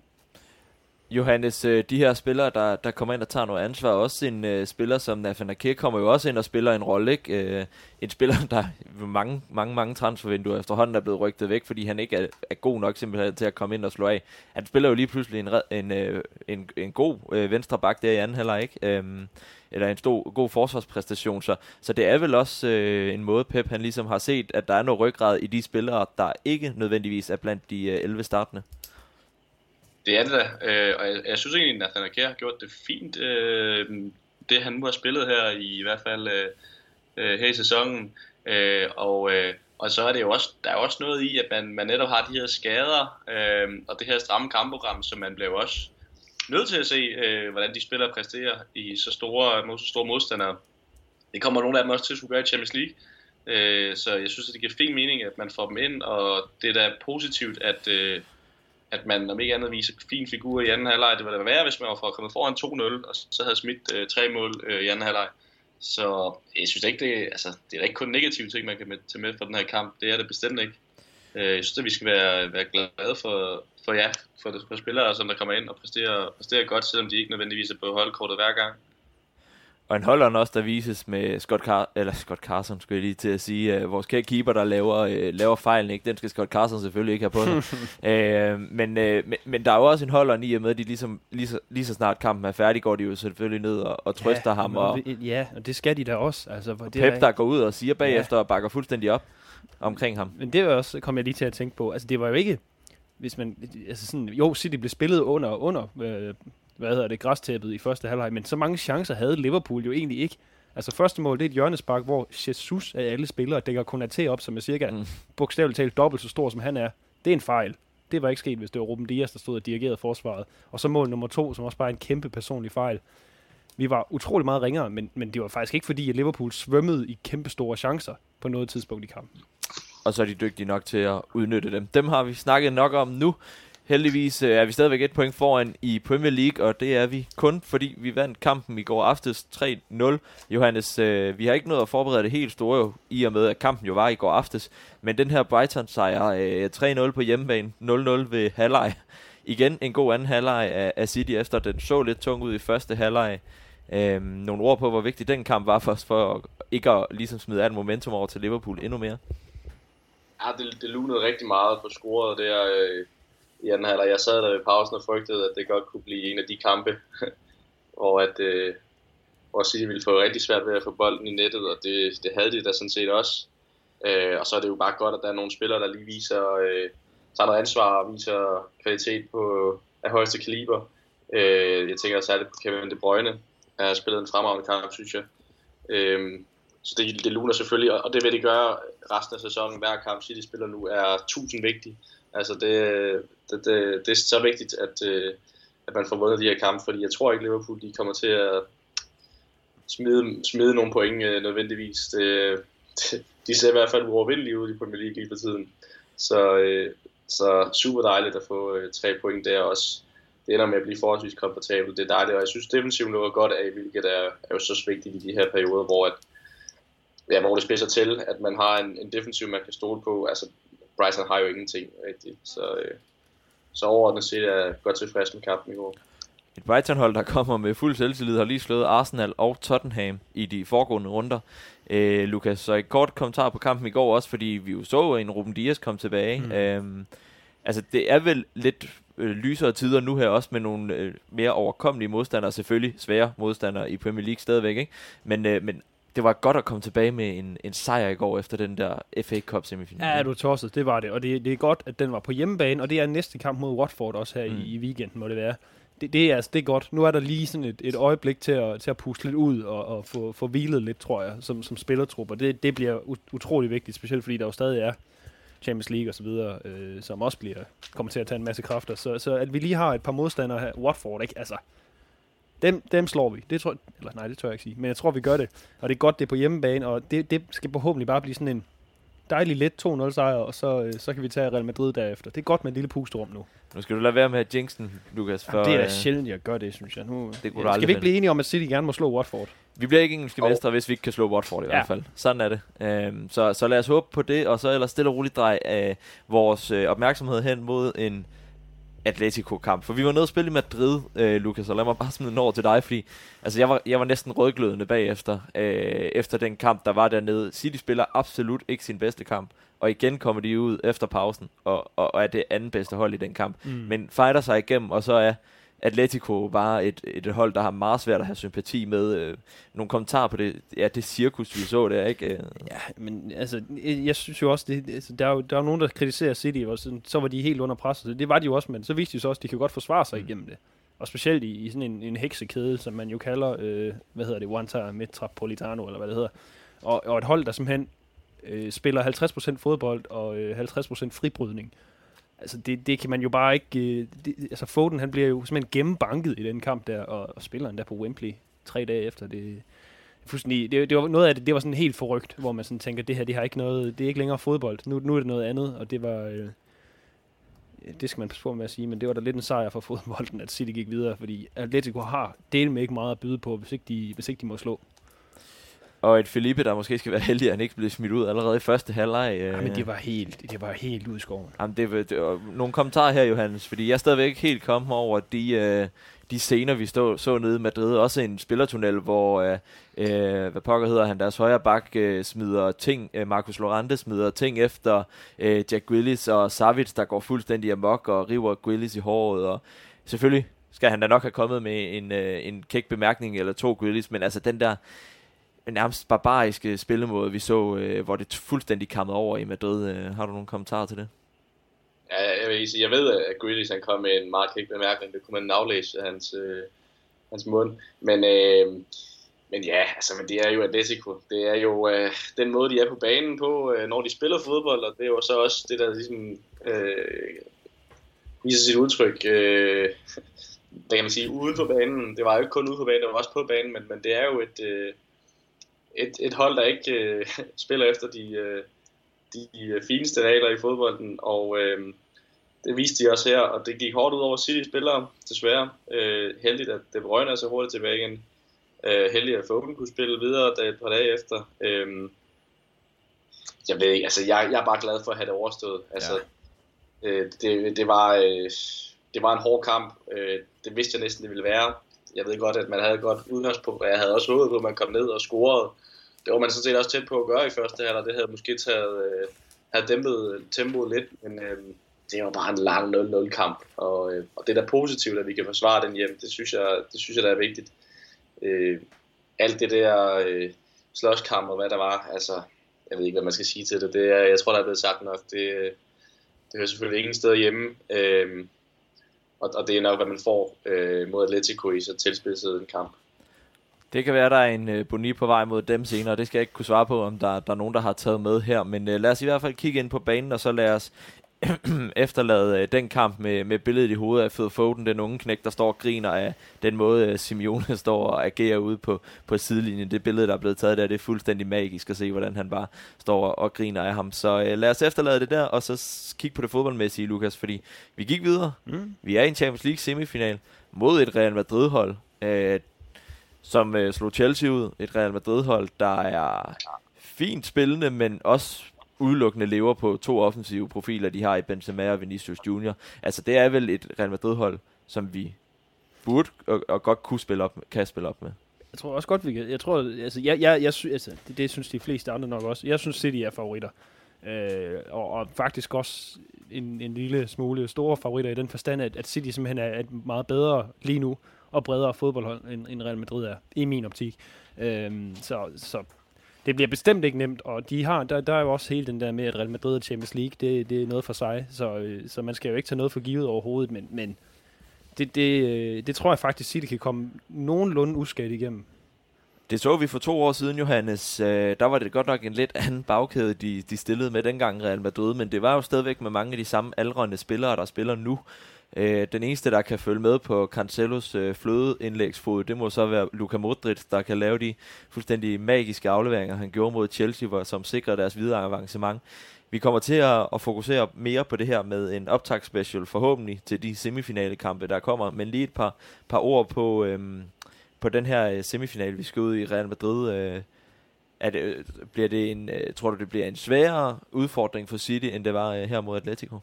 Johannes, øh, de her spillere, der, der kommer ind og tager noget ansvar, også en uh, spiller som Nathan Ake kommer jo også ind og spiller en rolle, ikke? Uh, en spiller, der mange, mange, mange transfervinduer efterhånden er blevet rygtet væk, fordi han ikke er, er god nok simpelthen til at komme ind og slå af. Han spiller jo lige pludselig en, en, en, en, en god uh, venstre bak der i anden halvleg, ikke? Um, eller en stor, god forsvarspræstation, så, så det er vel også uh, en måde, Pep han ligesom har set, at der er noget ryggrad i de spillere, der ikke nødvendigvis er blandt de uh, 11 startende. Det er det da, øh, og jeg, jeg synes egentlig, at Nathan Akea har gjort det fint, øh, det han nu har spillet her, i, i hvert fald øh, øh, her i sæsonen. Øh, og, øh, og så er det jo også, der er også noget i, at man, man netop har de her skader, øh, og det her stramme kampprogram, som man bliver også nødt til at se, øh, hvordan de spiller og præsterer i så store, mod så store modstandere. Det kommer nogle af dem også til at skulle gøre i Champions League. Øh, så jeg synes, at det giver fin mening, at man får dem ind, og det er da positivt, at, øh, at man om ikke andet viser fin figur i anden halvleg. Det ville være, hvis man var for kommet foran 2-0, og så havde smidt øh, tre mål øh, i anden halvleg. Så jeg synes ikke, det, altså, det er ikke kun negative ting, man kan med, tage med fra den her kamp. Det er det bestemt ikke. Øh, jeg synes, at vi skal være, være glade for, for, ja, for, for spillere, som der kommer ind og præsterer, præsterer godt, selvom de ikke nødvendigvis er på holdkortet hver gang. Og en holderen også, der vises med Scott, Car- eller Scott Carson, skulle jeg lige til at sige. Uh, vores kære keeper, der laver, uh, laver fejlen, ikke? den skal Scott Carson selvfølgelig ikke have på sig. uh, men, uh, men, men der er jo også en holderen i og med, at de ligesom, lige, så, lige så snart kampen er færdig, går de jo selvfølgelig ned og, og trøster ja, ham. Og, ja, og det skal de da også. Altså, det Pep, er, der går ud og siger bagefter ja. og bakker fuldstændig op omkring ham. Men det er også, kom jeg lige til at tænke på. Altså, det var jo ikke hvis man, altså sådan, jo, City blev spillet under, under øh, hvad hedder det, græstæppet i første halvleg, men så mange chancer havde Liverpool jo egentlig ikke. Altså første mål, det er et hjørnespark, hvor Jesus af alle spillere dækker Konaté op, som er cirka mm. bogstaveligt talt dobbelt så stor, som han er. Det er en fejl. Det var ikke sket, hvis det var Ruben Dias, der stod og dirigerede forsvaret. Og så mål nummer to, som også bare er en kæmpe personlig fejl. Vi var utrolig meget ringere, men, men det var faktisk ikke fordi, at Liverpool svømmede i kæmpe store chancer på noget tidspunkt i kampen. Og så er de dygtige nok til at udnytte dem. Dem har vi snakket nok om nu. Heldigvis øh, er vi stadigvæk et point foran i Premier League, og det er vi kun, fordi vi vandt kampen i går aftes 3-0. Johannes, øh, vi har ikke noget at forberede det helt store, i og med at kampen jo var i går aftes. Men den her Brighton-sejr, øh, 3-0 på hjemmebane, 0-0 ved halvleg. Igen en god anden halvleg af, af City, efter den så lidt tung ud i første halvleg. Øh, nogle ord på, hvor vigtig den kamp var for os, for ikke at ligesom smide alt momentum over til Liverpool endnu mere. Ja, det, det lunede rigtig meget på scoret der. Øh i anden halvleg. Jeg sad der ved pausen og frygtede, at det godt kunne blive en af de kampe, hvor, at, øh, hvor City ville få rigtig svært ved at få bolden i nettet, og det, det havde de da sådan set også. Øh, og så er det jo bare godt, at der er nogle spillere, der lige viser, øh, tager noget ansvar og viser kvalitet på, af højeste kaliber. Øh, jeg tænker særligt på Kevin De Bruyne, har spillet en fremragende kamp, synes jeg. Øh, så det, det luner selvfølgelig, og det vil det gøre resten af sæsonen. Hver kamp City spiller nu er tusind vigtig. Altså det, det, det, det er så vigtigt, at, øh, at man får vundet de her kampe, fordi jeg tror ikke, Liverpool de kommer til at smide, smide nogle point øh, nødvendigvis. Det, det, de ser i hvert fald uovervindelige ud i Premier League lige på tiden. Så, øh, så super dejligt at få øh, tre point der også. Det ender med at blive forholdsvis komfortabelt. Det er dejligt, og jeg synes defensiven lukker godt af, hvilket er, er jo så vigtigt i de her perioder, hvor, at, ja, hvor det spidser til, at man har en, en defensiv, man kan stole på. Altså, Brighton har jo ingenting rigtigt, så, øh, så overordnet set er jeg godt tilfreds med kampen i går. et Brighton-hold, der kommer med fuld selvtillid, har lige slået Arsenal og Tottenham i de foregående runder. Øh, Lukas, så et kort kommentar på kampen i går også, fordi vi jo så en Ruben Dias komme tilbage. Mm. Øhm, altså, det er vel lidt øh, lysere tider nu her også med nogle øh, mere overkommelige modstandere, selvfølgelig svære modstandere i Premier League stadigvæk, ikke? Men, øh, men det var godt at komme tilbage med en, en sejr i går efter den der FA Cup semifinal. Ja, du tosset, det var det. Og det, det er godt, at den var på hjemmebane, og det er næste kamp mod Watford også her mm. i, i weekenden, må det være. Det, det, er, altså, det er godt. Nu er der lige sådan et, et øjeblik til at, til at puste lidt ud og, og få, få hvilet lidt, tror jeg, som, som spillertrupper. Det, det bliver utrolig vigtigt, specielt fordi der jo stadig er Champions League og så videre, øh, som også bliver, kommer til at tage en masse kræfter. Så, så at vi lige har et par modstandere her, Watford, ikke? Altså, dem, dem slår vi. Det tror, eller nej, det tør jeg ikke sige. Men jeg tror, vi gør det. Og det er godt, det er på hjemmebane, og det, det skal forhåbentlig bare blive sådan en dejlig let 2-0 sejr, og så, øh, så kan vi tage Real Madrid derefter. Det er godt med et lille pusterum nu. Nu skal du lade være med at jinxen, Lukas. For, Jamen, det er da øh, sjældent, jeg gør det, synes jeg. Nu, det kunne ja, skal vi ikke blive enige om, at City gerne må slå Watford? Vi bliver ikke engelske oh. mestre, hvis vi ikke kan slå Watford i ja. hvert fald. Sådan er det. Um, så, så lad os håbe på det, og så ellers stille og roligt drej af vores uh, opmærksomhed hen mod en Atletico-kamp. For vi var nede og spille i Madrid, øh, Lukas, og lad mig bare smide en over til dig, fordi altså, jeg, var, jeg var næsten rødglødende bagefter, øh, efter den kamp, der var dernede. City spiller absolut ikke sin bedste kamp, og igen kommer de ud efter pausen, og, og, og er det anden bedste hold i den kamp. Mm. Men fighter sig igennem, og så er Atletico bare et, et hold, der har meget svært at have sympati med. Øh, nogle kommentarer på det, ja, det cirkus, vi så der, ikke? Ja, men altså, jeg synes jo også, det, altså, der, er jo, der er jo nogen, der kritiserer City, og så, så var de helt under pres, så det var de jo også, men så viste de så også, at de kan godt forsvare sig mm. igennem det. Og specielt i, i sådan en, en heksekæde, som man jo kalder, øh, hvad hedder det, Wanta Metropolitano, eller hvad det hedder. Og, og et hold, der simpelthen øh, spiller 50% fodbold og øh, 50% fribrydning. Altså, det, det kan man jo bare ikke... Øh, det, altså, Foden, han bliver jo simpelthen gennembanket i den kamp der, og, og spiller der på Wembley tre dage efter. Det, fuldstændig, det, det var noget af det, det var sådan helt forrygt, hvor man sådan tænker, det her, det har ikke noget, det er ikke længere fodbold, nu, nu er det noget andet, og det var, øh, det skal man passe på med at sige, men det var da lidt en sejr for fodbolden, at City gik videre, fordi Atletico har del med ikke meget at byde på, hvis ikke de, hvis ikke de må slå. Og et Felipe, der måske skal være heldig, at han ikke blev smidt ud allerede i første halvleg. Ja, men det var helt, det var helt ud i skoven. Jamen, det, det, var nogle kommentarer her, Johannes, fordi jeg er stadigvæk ikke helt kommet over de, øh, de scener, vi stod, så nede i Madrid. Også en spillertunnel, hvor, øh, øh, hvad pokker hedder han, deres højre bak øh, smider ting, øh, Marcus Lorente smider ting efter øh, Jack Willis og Savic, der går fuldstændig amok og river Willis i håret. Og selvfølgelig skal han da nok have kommet med en, øh, en kæk bemærkning eller to Willis, men altså den der nærmest barbariske øh, spillemåde, vi så, øh, hvor det fuldstændig kammede over i Madrid. Øh, har du nogle kommentarer til det? Ja, jeg, vil sige, jeg ved, at Grealish han kom med en meget kæk bemærkning. Det kunne man aflæse af hans, øh, hans mund. Men, øh, men ja, altså, men det er jo Atletico. Det er jo øh, den måde, de er på banen på, øh, når de spiller fodbold, og det er jo så også det, der ligesom øh, viser sit udtryk. Øh, hvad kan man sige, uden for banen. Det var jo ikke kun ude på banen, det var også på banen, men, men det er jo et... Øh, et, et hold, der ikke øh, spiller efter de, øh, de fineste regler i fodbolden, og øh, det viste de også her, og det gik hårdt ud over City-spillere, desværre. Øh, heldigt, at De Bruyne er så hurtigt tilbage igen. Øh, heldigt, at Foden kunne spille videre der et par dage efter. Øh, jeg ved ikke, altså jeg, jeg er bare glad for at have det overstået. Altså, ja. øh, det, det, var, øh, det var en hård kamp. Øh, det vidste jeg næsten, det ville være. Jeg ved godt, at man havde godt udgangspunkt, og jeg havde også håbet på, at man kom ned og scorede det var man sådan set også tæt på at gøre i første halvleg. Det havde måske taget, øh, havde dæmpet tempoet lidt, men øh, det var bare en lang 0-0 kamp, og, øh, og det er da positivt, at vi kan forsvare den hjem. Det synes jeg, det synes jeg der er vigtigt. Øh, alt det der øh, slåskamp og hvad der var, altså, jeg ved ikke, hvad man skal sige til det. det er, jeg tror, der er blevet sagt nok. Det, øh, det hører selvfølgelig ingen sted hjemme. Øh, og, og det er nok, hvad man får øh, mod Atletico i så tilspidset en kamp. Det kan være, der er en uh, boni på vej mod dem senere. Det skal jeg ikke kunne svare på, om der, der er nogen, der har taget med her. Men uh, lad os i hvert fald kigge ind på banen, og så lad os efterlade uh, den kamp med, med billedet i hovedet af Phil Foden, den unge knæk, der står og griner af den måde, uh, Simeone står og agerer ude på, på sidelinjen. Det billede, der er blevet taget der, det er fuldstændig magisk at se, hvordan han bare står og, og griner af ham. Så uh, lad os efterlade det der, og så kigge på det fodboldmæssige, Lukas, fordi vi gik videre. Mm. Vi er i en Champions League semifinal mod et Real Madrid-hold. Uh, som øh, slog Chelsea ud. Et Real Madrid-hold, der er fint spillende, men også udelukkende lever på to offensive profiler, de har i Benzema og Vinicius Junior. Altså, det er vel et Real Madrid-hold, som vi burde og, og godt kunne spille op, kan spille op med. Jeg tror også godt, vi kan. Jeg tror, altså, jeg, jeg, jeg, altså det, det synes de fleste andre nok også. Jeg synes, City er favoritter. Øh, og, og faktisk også en, en lille smule store favoritter i den forstand, at, at City simpelthen er et meget bedre lige nu og bredere fodboldhold, end, end Real Madrid er, i min optik. Øhm, så, så det bliver bestemt ikke nemt, og de har, der, der er jo også hele den der med, at Real Madrid og Champions League, det, det er noget for sig, så, øh, så man skal jo ikke tage noget for givet overhovedet, men, men det, det, øh, det tror jeg faktisk, City kan komme nogenlunde uskadt igennem. Det så vi for to år siden, Johannes. Øh, der var det godt nok en lidt anden bagkæde, de, de stillede med dengang Real Madrid, men det var jo stadigvæk med mange af de samme aldrende spillere, der spiller nu. Øh, den eneste, der kan følge med på Cancelos øh, flødeindlægsfod, det må så være Luka Modric, der kan lave de fuldstændig magiske afleveringer, han gjorde mod Chelsea, hvor, som sikrer deres videre avancement. Vi kommer til at, at fokusere mere på det her med en optagsspecial forhåbentlig til de semifinale kampe, der kommer, men lige et par, par ord på, øhm, på den her øh, semifinal, vi skal ud i Real Madrid. Øh, er det, øh, bliver det en, øh, tror du, det bliver en sværere udfordring for City, end det var øh, her mod Atletico?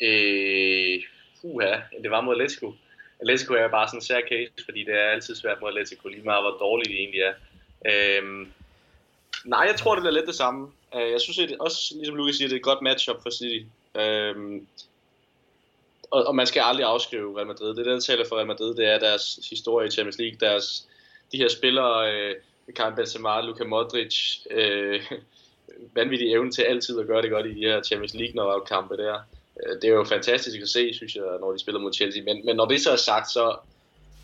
Øh, uha, det var mod Atletico. Atletico er bare sådan en sær case, fordi det er altid svært mod Atletico, lige meget hvor dårligt det egentlig er. Øh, nej, jeg tror, det bliver lidt det samme. Øh, jeg synes det også, ligesom Lukas siger, det er et godt matchup for City. Øh, og, og man skal aldrig afskrive Real Madrid. Det, der taler for Real Madrid, det er deres historie i Champions League, deres, de her spillere, øh, Karim Benzema, Luka Modric, øh, vanvittig evne til altid at gøre det godt i de her Champions League kampe der. Øh, det er jo fantastisk at se, synes jeg, når de spiller mod Chelsea. Men, men når det så er sagt, så,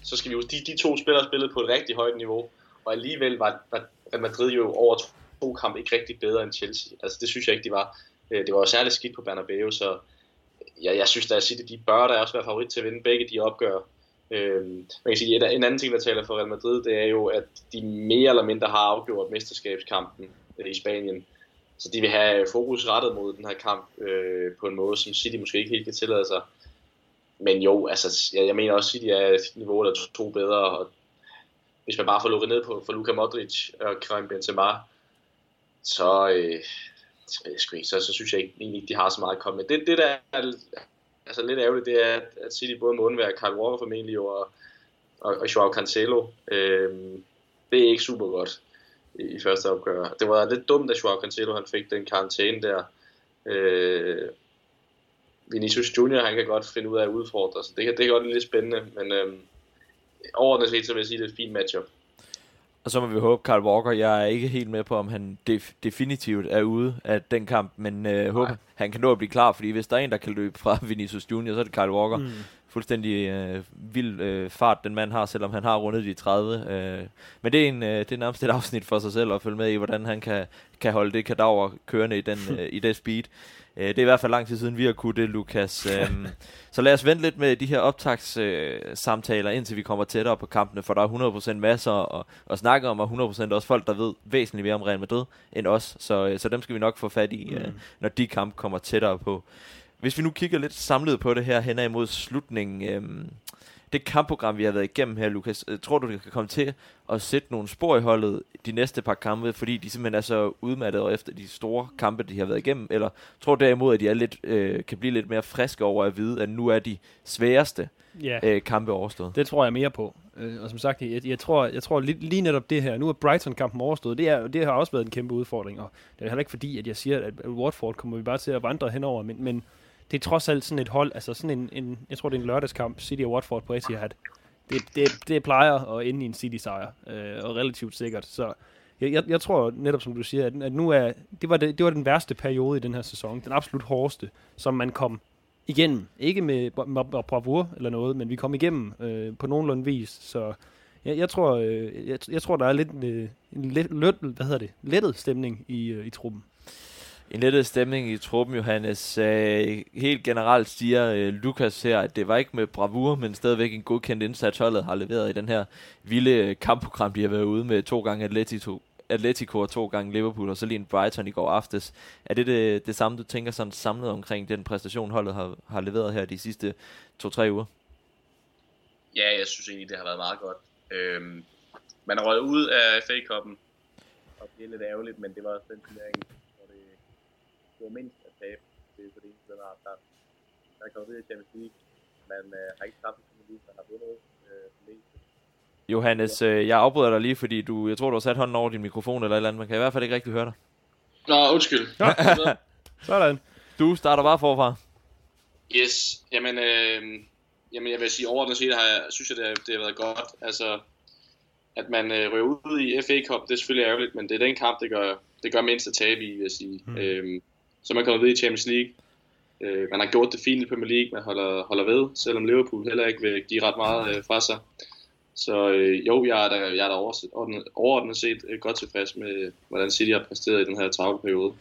så skal vi jo, de, de to spillere spillede på et rigtig højt niveau, og alligevel var, var Madrid jo over to kampe ikke rigtig bedre end Chelsea. Altså det synes jeg ikke, de var. Øh, det var jo særligt skidt på Bernabeu, så ja, jeg synes da, at City, de bør da også være favorit til at vinde begge de opgør. Øhm, man kan sige, at en anden ting, der taler for Real Madrid, det er jo, at de mere eller mindre har afgjort mesterskabskampen øh, i Spanien. Så de vil have fokus rettet mod den her kamp øh, på en måde, som City måske ikke helt kan tillade sig. Men jo, altså, jeg, jeg mener også, at City er et niveau, der er to bedre. Og hvis man bare får lukket ned på for Luka Modric og Karim Benzema, så, øh, så, så, så synes jeg ikke, egentlig, de har så meget at komme med. Det, det der er altså, lidt ærgerligt, det er, at City både må undvære Kyle Walker formentlig og, og, og Joao Cancelo. Øh, det er ikke super godt i, første opgør. Det var lidt dumt, at Joao Cancelo han fik den karantæne der. Øh, Vinicius Junior, han kan godt finde ud af at udfordre, så det, det kan godt blive lidt spændende, men øh, overordnet set, så vil jeg sige, at det er et fint matchup. Og så må vi håbe, Carl Walker, jeg er ikke helt med på, om han def- definitivt er ude af den kamp, men øh, håber, han kan nå at blive klar, fordi hvis der er en, der kan løbe fra Vinicius Junior, så er det Carl Walker. Mm. Fuldstændig øh, vild øh, fart, den mand har, selvom han har rundet de 30. Øh. Men det er, en, øh, det er nærmest et afsnit for sig selv at følge med i, hvordan han kan, kan holde det kadaver kørende i, den, øh, i det speed. Øh, det er i hvert fald lang tid siden, vi har kunnet det, Lukas. Øhm, så lad os vente lidt med de her optagssamtaler, indtil vi kommer tættere på kampene, for der er 100% masser at, at snakke om, og 100% også folk, der ved væsentligt mere om Real Madrid end os. Så, øh, så dem skal vi nok få fat i, mm. når de kampe kommer tættere på. Hvis vi nu kigger lidt samlet på det her hen imod slutningen, øhm, det kampprogram, vi har været igennem her, Lukas, øh, tror du, det kan komme til at sætte nogle spor i holdet de næste par kampe, fordi de simpelthen er så udmattede efter de store kampe, de har været igennem? Eller tror du derimod, at de er lidt, øh, kan blive lidt mere friske over at vide, at nu er de sværeste Ja. øh, kampe overstået? Det tror jeg mere på. Øh, og som sagt, jeg, jeg tror, jeg tror lige, lige netop det her, nu er Brighton-kampen overstået, det, er, det har også været en kæmpe udfordring, og det er heller ikke fordi, at jeg siger, at Watford kommer vi bare til at vandre henover, men, men det er trods alt sådan et hold, altså sådan en, en jeg tror det er en lørdagskamp, City og Watford på Etihad. Det, det, det plejer at ende i en City-sejr, øh, og relativt sikkert, så jeg, jeg, jeg tror netop, som du siger, at, at nu er, det var, det, det var den værste periode i den her sæson, den absolut hårdeste, som man kom igennem. Ikke med, med, med bravur eller noget, men vi kom igennem øh, på nogenlunde vis, så jeg, jeg, tror, øh, jeg, jeg tror, der er lidt øh, en let, let, hvad hedder det, lettet stemning i, øh, i truppen. En lettet stemning i truppen, Johannes. Øh, helt generelt siger øh, Lukas her, at det var ikke med bravur, men stadigvæk en godkendt indsats, holdet har leveret i den her vilde øh, kampprogram, de har været ude med to gange Atletico, Atletico og to gange Liverpool, og så lige en Brighton i går aftes. Er det det, det samme, du tænker sådan samlet omkring den præstation, holdet har, har leveret her de sidste to-tre uger? Ja, jeg synes egentlig, det har været meget godt. Øhm, man er røget ud af FA-koppen, og det er lidt ærgerligt, men det var også den turnering, var mindst at tabe. Det er for det eneste, der, der, er kommet ud i Champions League. man øh, har ikke tabt i Premier League, man har vundet øh, det meste. Johannes, øh, jeg afbryder dig lige, fordi du, jeg tror, du har sat hånden over din mikrofon eller et eller andet. Man kan i hvert fald ikke rigtig høre dig. Nå, undskyld. Sådan. Du starter bare forfra. Yes, jamen, øh, jamen jeg vil sige, overordnet set har jeg, synes jeg, det har, det har været godt. Altså, at man øh, rører ud i FA Cup, det er selvfølgelig ærgerligt, men det er den kamp, det gør, det gør mindst at tabe i, vil jeg sige. Mm. Øh, som man kommet ved i Champions League. Øh, man har gjort det fint i Premier League, man holder, holder ved, selvom Liverpool heller ikke vil give ret meget øh, fra sig. Så øh, jo, jeg er da, jeg er da overordnet, overordnet set øh, godt tilfreds med, hvordan City har præsteret i den her travle periode.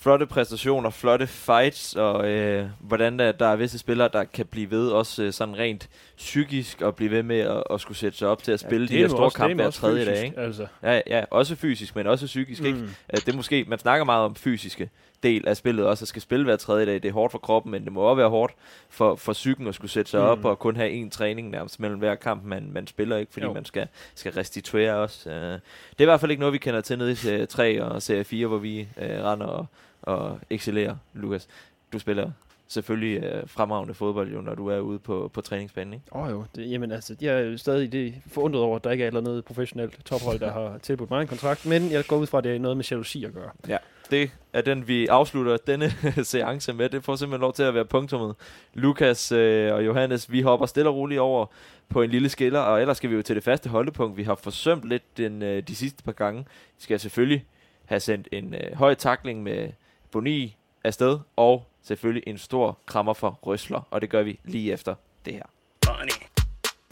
Flotte præstationer, flotte fights, og øh, hvordan der, der er visse spillere, der kan blive ved, også øh, sådan rent psykisk, og blive ved med at, at skulle sætte sig op til at spille ja, de her store kampe hver tredje dag. Ikke? Altså. Ja, ja, også fysisk, men også psykisk. Mm. Ikke? Det er måske, man snakker meget om fysiske del af spillet også, at skal spille hver tredje dag. Det er hårdt for kroppen, men det må også være hårdt for, for psyken at skulle sætte sig mm. op og kun have en træning nærmest mellem hver kamp, man, man spiller, ikke fordi jo. man skal, skal restituere også. Uh, det er i hvert fald ikke noget, vi kender til nede i serie 3 og serie 4, hvor vi uh, render og, og excellerer, Lukas. Du spiller selvfølgelig øh, fremragende fodbold, jo, når du er ude på, på træningsbanen, ikke? Åh oh, jo, det, jamen altså, jeg er jo stadig det forundret over, at der ikke er noget professionelt tophold, der har tilbudt mig en kontrakt, men jeg går ud fra, at det er noget med jalousi at gøre. Ja, det er den, vi afslutter denne seance med. Det får simpelthen lov til at være punktummet. Lukas øh, og Johannes, vi hopper stille og roligt over på en lille skiller, og ellers skal vi jo til det faste holdepunkt. Vi har forsømt lidt den, øh, de sidste par gange. Vi skal selvfølgelig have sendt en øh, høj takling med Boni afsted, og selvfølgelig en stor krammer for Røsler, og det gør vi lige efter det her. Bunny,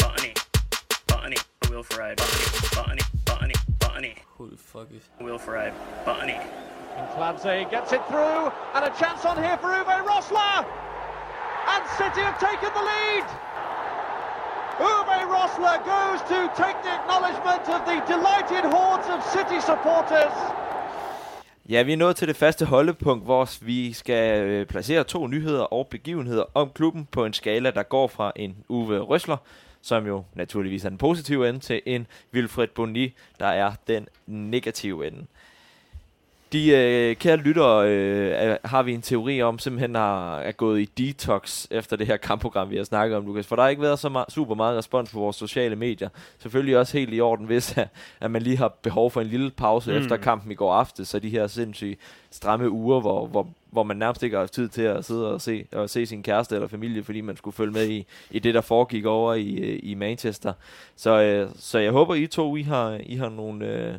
Bunny, Bunny, Will Ferrari, Bunny, Bunny, Bunny, Bunny. Who the fuck is Will Ferrari, Bunny. And Clancy gets it through, and a chance on here for Uwe Rosler! And City have taken the lead! Uwe Rosler goes to take the acknowledgement of the delighted hordes of City supporters. Ja, vi er nået til det faste holdepunkt, hvor vi skal øh, placere to nyheder og begivenheder om klubben på en skala, der går fra en Uwe Røsler, som jo naturligvis er den positive ende, til en Wilfred Boni, der er den negative ende. De øh, kære lyttere øh, har vi en teori om, simpelthen har, er gået i detox efter det her kampprogram, vi har snakket om, Lukas. For der har ikke været så meget, super meget respons på vores sociale medier. Selvfølgelig også helt i orden, hvis at, at man lige har behov for en lille pause mm. efter kampen i går aftes, så de her sindssyge stramme uger, hvor, hvor, hvor man nærmest ikke har haft tid til at sidde og se, og se sin kæreste eller familie, fordi man skulle følge med i, i det, der foregik over i, i Manchester. Så, øh, så jeg håber, I to I har, I har nogle... Øh,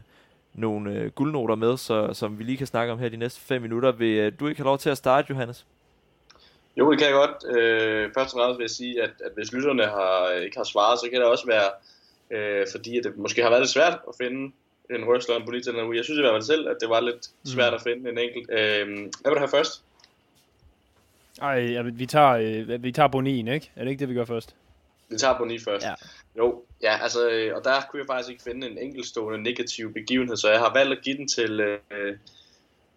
nogle øh, guldnoter med, så, som vi lige kan snakke om her de næste fem minutter. Vil øh, du ikke have lov til at starte, Johannes? Jo, det kan jeg godt. Øh, først og fremmest vil jeg sige, at, at hvis lytterne har, ikke har svaret, så kan det også være, øh, fordi at det måske har været lidt svært at finde en og en politik den uge. Jeg synes i hvert fald selv, at det var lidt mm. svært mm. at finde en enkelt. Øh, hvad vil du have først? Ej, vi tager, øh, vi tager Bonien, ikke? Er det ikke det, vi gør først? Vi tager Boni først. Ja. Jo, ja, altså, øh, og der kunne jeg faktisk ikke finde en enkeltstående negativ begivenhed, så jeg har valgt at give den til øh,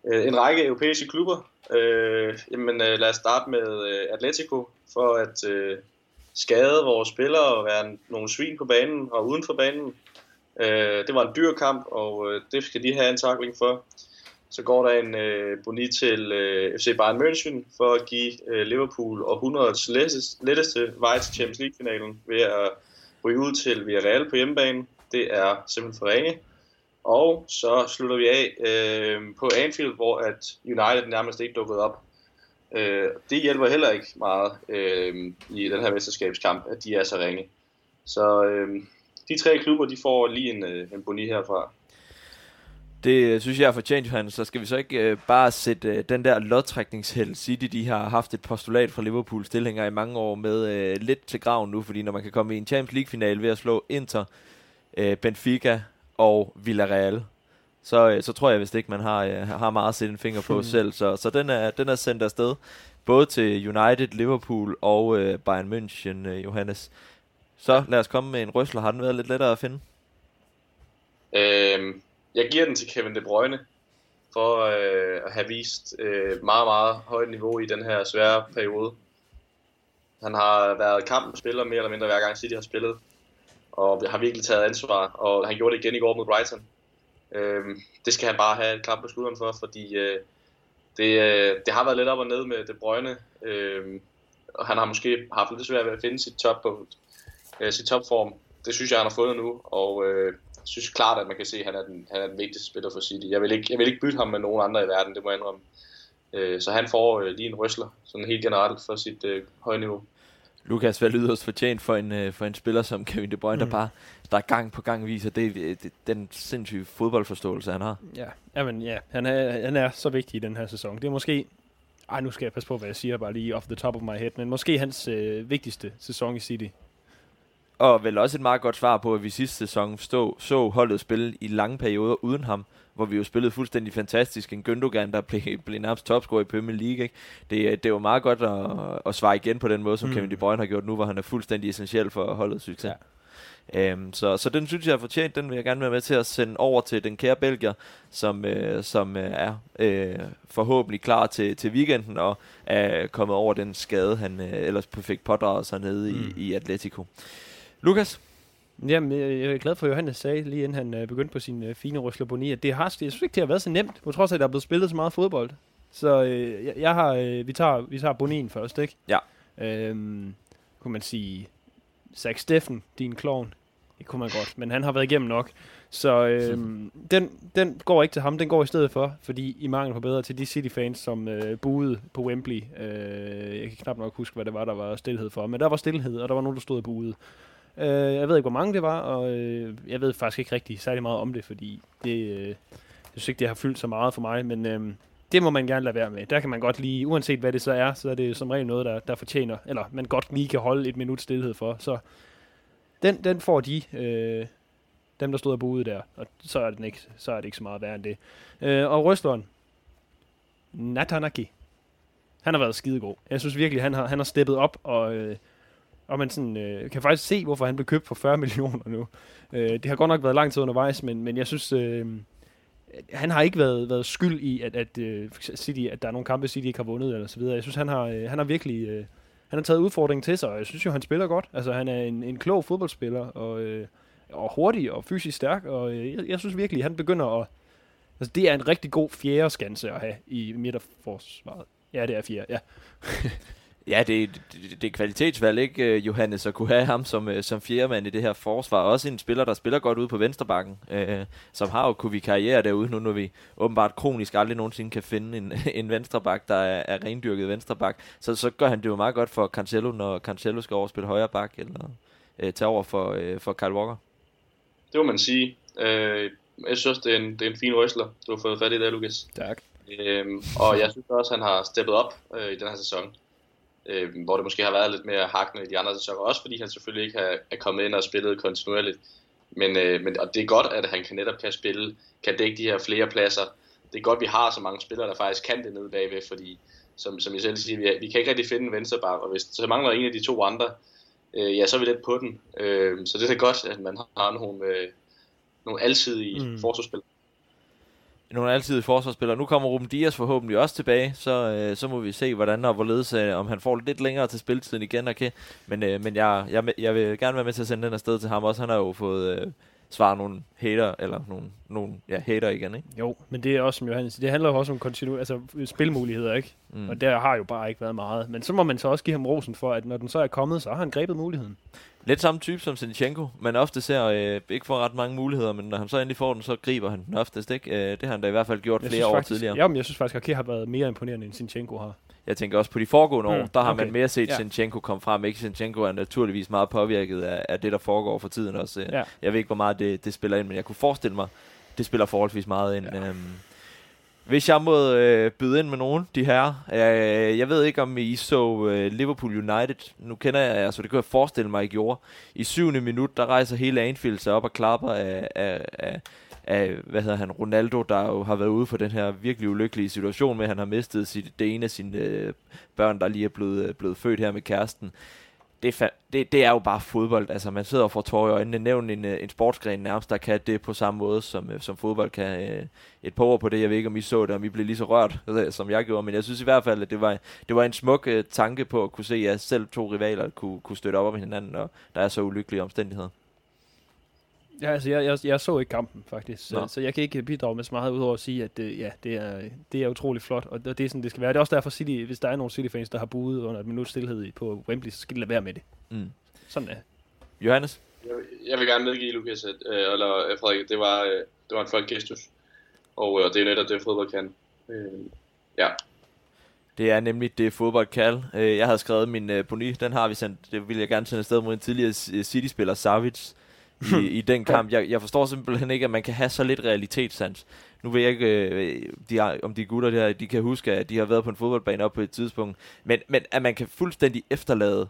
øh, en række europæiske klubber. Øh, jamen, øh, lad os starte med øh, Atletico, for at øh, skade vores spillere og være nogle svin på banen og uden for banen. Øh, det var en dyr kamp, og øh, det skal de have en takling for. Så går der en øh, boni til øh, FC Bayern München for at give øh, Liverpool århundredets letteste vej til Champions League-finalen ved at ryge ud til Villarreal på hjemmebane. Det er simpelthen for ringe. Og så slutter vi af øh, på Anfield, hvor at United nærmest ikke dukkede op. Øh, det hjælper heller ikke meget øh, i den her mesterskabskamp, at de er så ringe. Så øh, de tre klubber, de får lige en, øh, en boni herfra. Det øh, synes jeg er fortjent, Johan. Så skal vi så ikke øh, bare sætte øh, den der lodtrækningsheld City, de har haft et postulat fra Liverpool stillinger i mange år med øh, lidt til graven nu, fordi når man kan komme i en Champions League-finale ved at slå Inter, øh, Benfica og Villarreal, så, øh, så tror jeg vist ikke, man har, øh, har meget at sætte en finger på selv. Så, så den, er, den er sendt afsted, både til United, Liverpool og øh, Bayern München, øh, Johannes. Så lad os komme med en røsler. Har den været lidt lettere at finde? Øhm, jeg giver den til Kevin De Bruyne for øh, at have vist øh, meget, meget højt niveau i den her svære periode. Han har været kampen spiller mere eller mindre hver gang City har spillet, og har virkelig taget ansvar, og han gjorde det igen i går mod Brighton. Øh, det skal han bare have et klap på skulderen for, fordi øh, det, øh, det har været lidt op og ned med De Bruyne. Øh, og han har måske haft lidt svært ved at finde sit top på, øh, sit topform. Det synes jeg, han har fundet nu, og øh, synes klart, at man kan se, at han er den, han er den vigtigste spiller for City. Jeg vil, ikke, jeg vil ikke bytte ham med nogen andre i verden, det må jeg indrømme. Øh, så han får øh, lige en røsler, sådan helt generelt for sit øh, høje niveau. Lukas vel yderst fortjent for en, øh, for en spiller som Kevin De Bruyne, mm. der bare der gang på gang viser det, det, den sindssyge fodboldforståelse, han har. Ja, Jamen, ja. Han, er, han er så vigtig i den her sæson. Det er måske... Ej, nu skal jeg passe på, hvad jeg siger, bare lige off the top of my head, men måske hans øh, vigtigste sæson i City. Og vel også et meget godt svar på, at vi sidste sæson stå, så holdet spille i lange perioder uden ham, hvor vi jo spillede fuldstændig fantastisk. En Gündogan, der blev, blev nærmest topscorer i Premier League. Ikke? Det, det var meget godt at, at svare igen på den måde, som mm. Kevin De Bruyne har gjort nu, hvor han er fuldstændig essentiel for holdets succes. Ja. Um, så, så den synes jeg er fortjent. Den vil jeg gerne være med til at sende over til den kære Belgier, som, uh, som uh, er uh, forhåbentlig klar til, til weekenden og er kommet over den skade, han uh, ellers fik pådraget sig nede mm. i, i Atletico. Lukas? Jamen, jeg er glad for, at Johannes sagde, lige inden han øh, begyndte på sin øh, fine Røsler Boni, at det har, jeg synes ikke, det har været så nemt, på trods af, at der er blevet spillet så meget fodbold. Så øh, jeg, jeg har, øh, vi tager, vi tager Bonin først, ikke? Ja. Øhm, kunne man sige, Zach Steffen, din klovn. Det kunne man godt, men han har været igennem nok. Så øh, den, den går ikke til ham, den går i stedet for, fordi i mangel på bedre til de City-fans, som øh, buede på Wembley. Øh, jeg kan knap nok huske, hvad det var, der var stillhed for, men der var stillhed, og der var nogen, der stod og buede. Øh, jeg ved ikke, hvor mange det var, og øh, jeg ved faktisk ikke rigtig særlig meget om det, fordi det, øh, jeg synes ikke, det har fyldt så meget for mig, men øh, det må man gerne lade være med. Der kan man godt lige, uanset hvad det så er, så er det som regel noget, der, der fortjener, eller man godt lige kan holde et minut stillhed for. Så den, den får de, øh, dem der stod og boede der, og så er, den ikke, så er det ikke så meget værd end det. Øh, og Røstleren, Natanaki, han har været skidegod. Jeg synes virkelig, han har, han har steppet op, og øh, og man sådan, øh, kan faktisk se, hvorfor han blev købt for 40 millioner nu. Øh, det har godt nok været lang tid undervejs, men, men jeg synes, øh, han har ikke været, været skyld i, at, at, øh, City, at der er nogle kampe, City ikke har vundet, eller så videre. Jeg synes, han har, øh, han har virkelig... Øh, han har taget udfordringen til sig, og jeg synes jo, han spiller godt. Altså, han er en, en klog fodboldspiller, og, øh, og hurtig og fysisk stærk, og øh, jeg, jeg synes virkelig, han begynder at... Altså, det er en rigtig god fjerde skanse at have i midterforsvaret. Ja, det er fjerde, ja. Ja, det, det, det er kvalitetsvalg, ikke, øh, Johannes, at kunne have ham som, øh, som fjerdemand i det her forsvar. Også en spiller, der spiller godt ud på venstrebakken, øh, som har jo kunne vi karriere derude nu, når vi åbenbart kronisk aldrig nogensinde kan finde en, en venstrebak, der er, er rendyrket venstrebak. Så, så gør han det jo meget godt for Cancelo, når Cancelo skal overspille højre bak, eller øh, tage over for, øh, for Kyle Walker. Det må man sige. Øh, jeg synes, det er en, det er en fin røsler, du har fået fat i der, Lukas. Tak. Øh, og jeg synes også, han har steppet op øh, i den her sæson øh, hvor det måske har været lidt mere hakkende i de andre sæsoner, også fordi han selvfølgelig ikke har, er kommet ind og spillet kontinuerligt. Men, øh, men og det er godt, at han kan netop kan spille, kan dække de her flere pladser. Det er godt, vi har så mange spillere, der faktisk kan det nede bagved, fordi som, som jeg selv siger, vi, vi kan ikke rigtig finde en venstreback, og hvis så mangler en af de to andre, øh, ja, så er vi lidt på den. Øh, så det er godt, at man har nogle, øh, nogle alsidige mm. forsvarsspillere nogle altid forsvarsspillere. Nu kommer Ruben Dias forhåbentlig også tilbage, så, øh, så må vi se, hvordan og hvorledes, øh, om han får lidt længere til spiltiden igen. Okay. Men, øh, men jeg, jeg, jeg vil gerne være med til at sende den afsted til ham også. Han har jo fået øh, svaret nogle hater, eller nogle, nogle ja, hater igen, ikke? Jo, men det er også, som Johannes det handler jo også om kontinu altså, spilmuligheder, ikke? Mm. Og der har jo bare ikke været meget. Men så må man så også give ham rosen for, at når den så er kommet, så har han grebet muligheden. Lidt samme type som Sinchenko, men ofte ser øh, ikke får ret mange muligheder, men når han så endelig får den, så griber han den oftest, ikke? Øh, det har han da i hvert fald gjort jeg flere år faktisk, tidligere. Ja, men jeg synes faktisk, at Ake har været mere imponerende, end Sinchenko har. Jeg tænker også på de foregående mm, år, der har okay. man mere set ja. Sinchenko komme frem. Ikke Sinchenko er naturligvis meget påvirket af, af det, der foregår for tiden også. Ja. Jeg ved ikke, hvor meget det, det spiller ind, men jeg kunne forestille mig, det spiller forholdsvis meget ind. Ja. Øhm, hvis jeg må øh, byde ind med nogen, de her. Øh, jeg ved ikke, om I så øh, Liverpool United. Nu kender jeg jer, så det kan jeg forestille mig, I gjorde. I syvende minut, der rejser hele Anfield sig op og klapper af, af, af, af, hvad hedder han, Ronaldo, der jo har været ude for den her virkelig ulykkelige situation med, at han har mistet sit, det ene af sine øh, børn, der lige er blevet, øh, blevet født her med kæresten det, er det, det er jo bare fodbold. Altså, man sidder og får tårer i øjnene. Nævn en, øh, en sportsgren nærmest, der kan det på samme måde, som, øh, som fodbold kan. Øh, et par ord på det. Jeg ved ikke, om I så det, om I blev lige så rørt, som jeg gjorde. Men jeg synes i hvert fald, at det var, det var en smuk øh, tanke på at kunne se, at selv to rivaler kunne, kunne støtte op om hinanden, og der er så ulykkelige omstændigheder. Ja, altså, jeg, jeg, jeg så ikke kampen, faktisk. Så, Nå. så jeg kan ikke bidrage med så meget, udover at sige, at øh, ja, det er, det er utrolig flot, og det er sådan, det skal være. Det er også derfor, City, hvis der er nogle City-fans, der har buet under et minut stillhed på Wembley, så skal de lade være med det. Mm. Sådan er Johannes? Jeg, vil- jeg vil gerne medgive Lukas, at, øh, eller øh, Frederik, det var, øh, det var en flot gestus. Og øh, det er netop det, fodbold kan. Øh, ja, Det er nemlig det fodbold kan. Øh, Jeg havde skrevet min boni, den har vi sendt, det ville jeg gerne sende afsted mod en tidligere City-spiller, Savic, i, i den kamp. Jeg, jeg forstår simpelthen ikke, at man kan have så lidt realitetssans. Nu ved jeg ikke, øh, de har, om de gutter der, de kan huske, at de har været på en fodboldbane op på et tidspunkt, men, men at man kan fuldstændig efterlade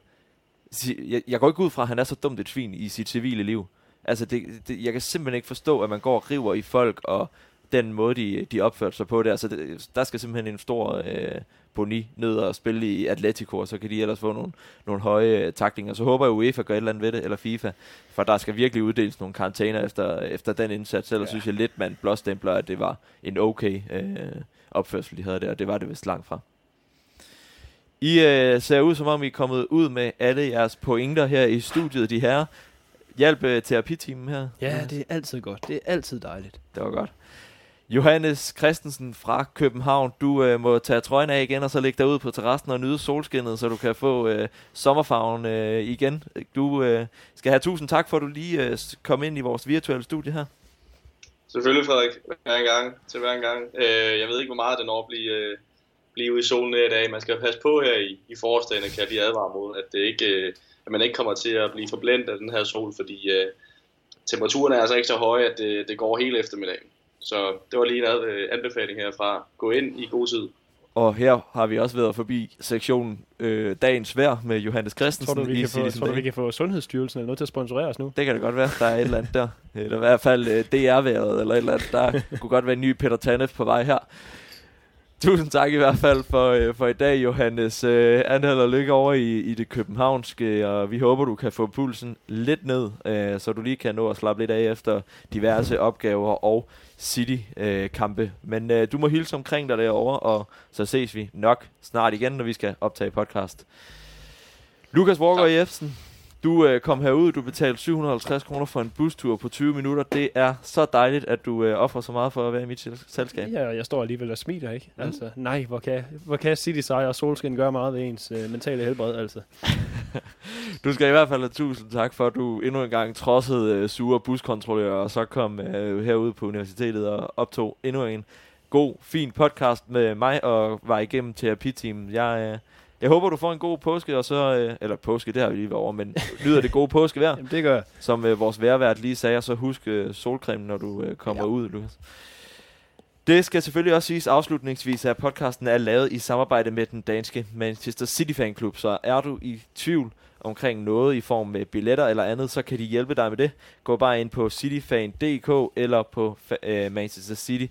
jeg, jeg går ikke ud fra, at han er så dumt et svin i sit civile liv. Altså, det, det, jeg kan simpelthen ikke forstå, at man går og river i folk, og den måde, de, de opførte sig på der. Så det, der skal simpelthen en stor øh, boni ned og spille i Atletico, og så kan de ellers få nogle, nogle høje øh, taklinger. Så håber jeg, UEFA gør et eller andet ved det, eller FIFA, for der skal virkelig uddeles nogle karantæner efter, efter den indsats. Ellers ja. synes jeg lidt, man blåstempler, at det var en okay øh, opførsel, de havde der, og det var det vist langt fra. I øh, ser ud, som om I er kommet ud med alle jeres pointer her i studiet, de her. Hjælp øh, terapiteamen her. Ja, det er altid godt. Det er altid dejligt. Det var godt. Johannes Christensen fra København, du øh, må tage trøjen af igen, og så lægge dig ud på terrassen og nyde solskinnet, så du kan få øh, sommerfarven øh, igen. Du øh, skal have tusind tak for, at du lige øh, kom ind i vores virtuelle studie her. selvfølgelig Frederik, hver en gang, til hver en gang. Øh, jeg ved ikke, hvor meget det når at blive, øh, blive ude i solen i dag. Man skal passe på her i, i forårsdagen, kan jeg lige advare mod, at, det ikke, øh, at man ikke kommer til at blive forblændt af den her sol, fordi øh, temperaturen er altså ikke så høje, at det, det går hele eftermiddagen. Så det var lige en anbefaling herfra. Gå ind i god tid. Og her har vi også været forbi sektionen øh, Dagens Vejr med Johannes Christensen Tror du, vi i kan, få, tror du, vi kan få Sundhedsstyrelsen eller noget til at sponsorere os nu? Det kan det godt være, der er et eller andet der. Eller i hvert fald øh, DR-været, eller et eller andet. Der kunne godt være en ny Peter Tanef på vej her. Tusind tak i hvert fald for, øh, for i dag, Johannes. Øh, Anheld og lykke over i, i det københavnske, og vi håber, du kan få pulsen lidt ned, øh, så du lige kan nå at slappe lidt af efter diverse opgaver og City-kampe. Men øh, du må hilse omkring dig derovre, og så ses vi nok snart igen, når vi skal optage podcast. Lukas Walker Jebsen, du øh, kom herud, du betalte 750 kroner for en bustur på 20 minutter. Det er så dejligt, at du øh, offrer så meget for at være i mit sel- selskab. Ja, og jeg står alligevel og smiler, ikke? Mm. Altså, nej, hvor kan, hvor kan City sejre og solskin gøre meget ved ens øh, mentale helbred, altså. Du skal i hvert fald have tusind tak for, at du endnu en gang trodsede øh, sure buskontrollører, og så kom øh, herud på universitetet og optog endnu en god, fin podcast med mig og var igennem terapiteamen. Jeg, øh, jeg håber, du får en god påske, og så, øh, eller påske, det har vi lige været over, men nyder det gode påskevejr, Jamen, det gør jeg. som øh, vores vejrvært lige sagde, og så husk øh, solcreme, når du øh, kommer ja. Ud, Lukas. Det skal selvfølgelig også siges afslutningsvis, at podcasten er lavet i samarbejde med den danske Manchester City Fan Club, så er du i tvivl omkring noget i form med billetter eller andet, så kan de hjælpe dig med det. Gå bare ind på cityfan.dk eller på øh, Manchester City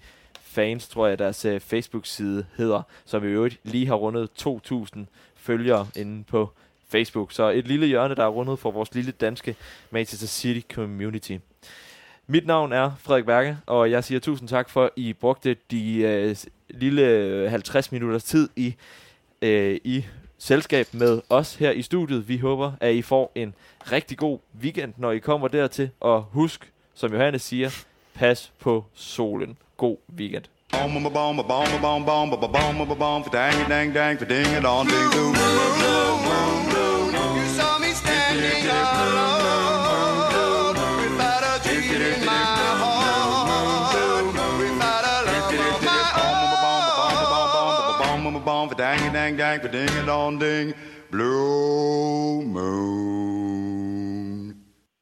Fans, tror jeg deres øh, Facebook-side hedder, som i øvrigt lige har rundet 2.000 følgere inde på Facebook. Så et lille hjørne, der er rundet for vores lille danske Manchester City Community. Mit navn er Frederik Berge, og jeg siger tusind tak for, at I brugte de øh, lille øh, 50 minutters tid i, øh, i selskab med os her i studiet. Vi håber, at I får en rigtig god weekend, når I kommer dertil. Og husk, som Johannes siger, pas på solen. God weekend. dang dang dang ding bom dong ding blue moon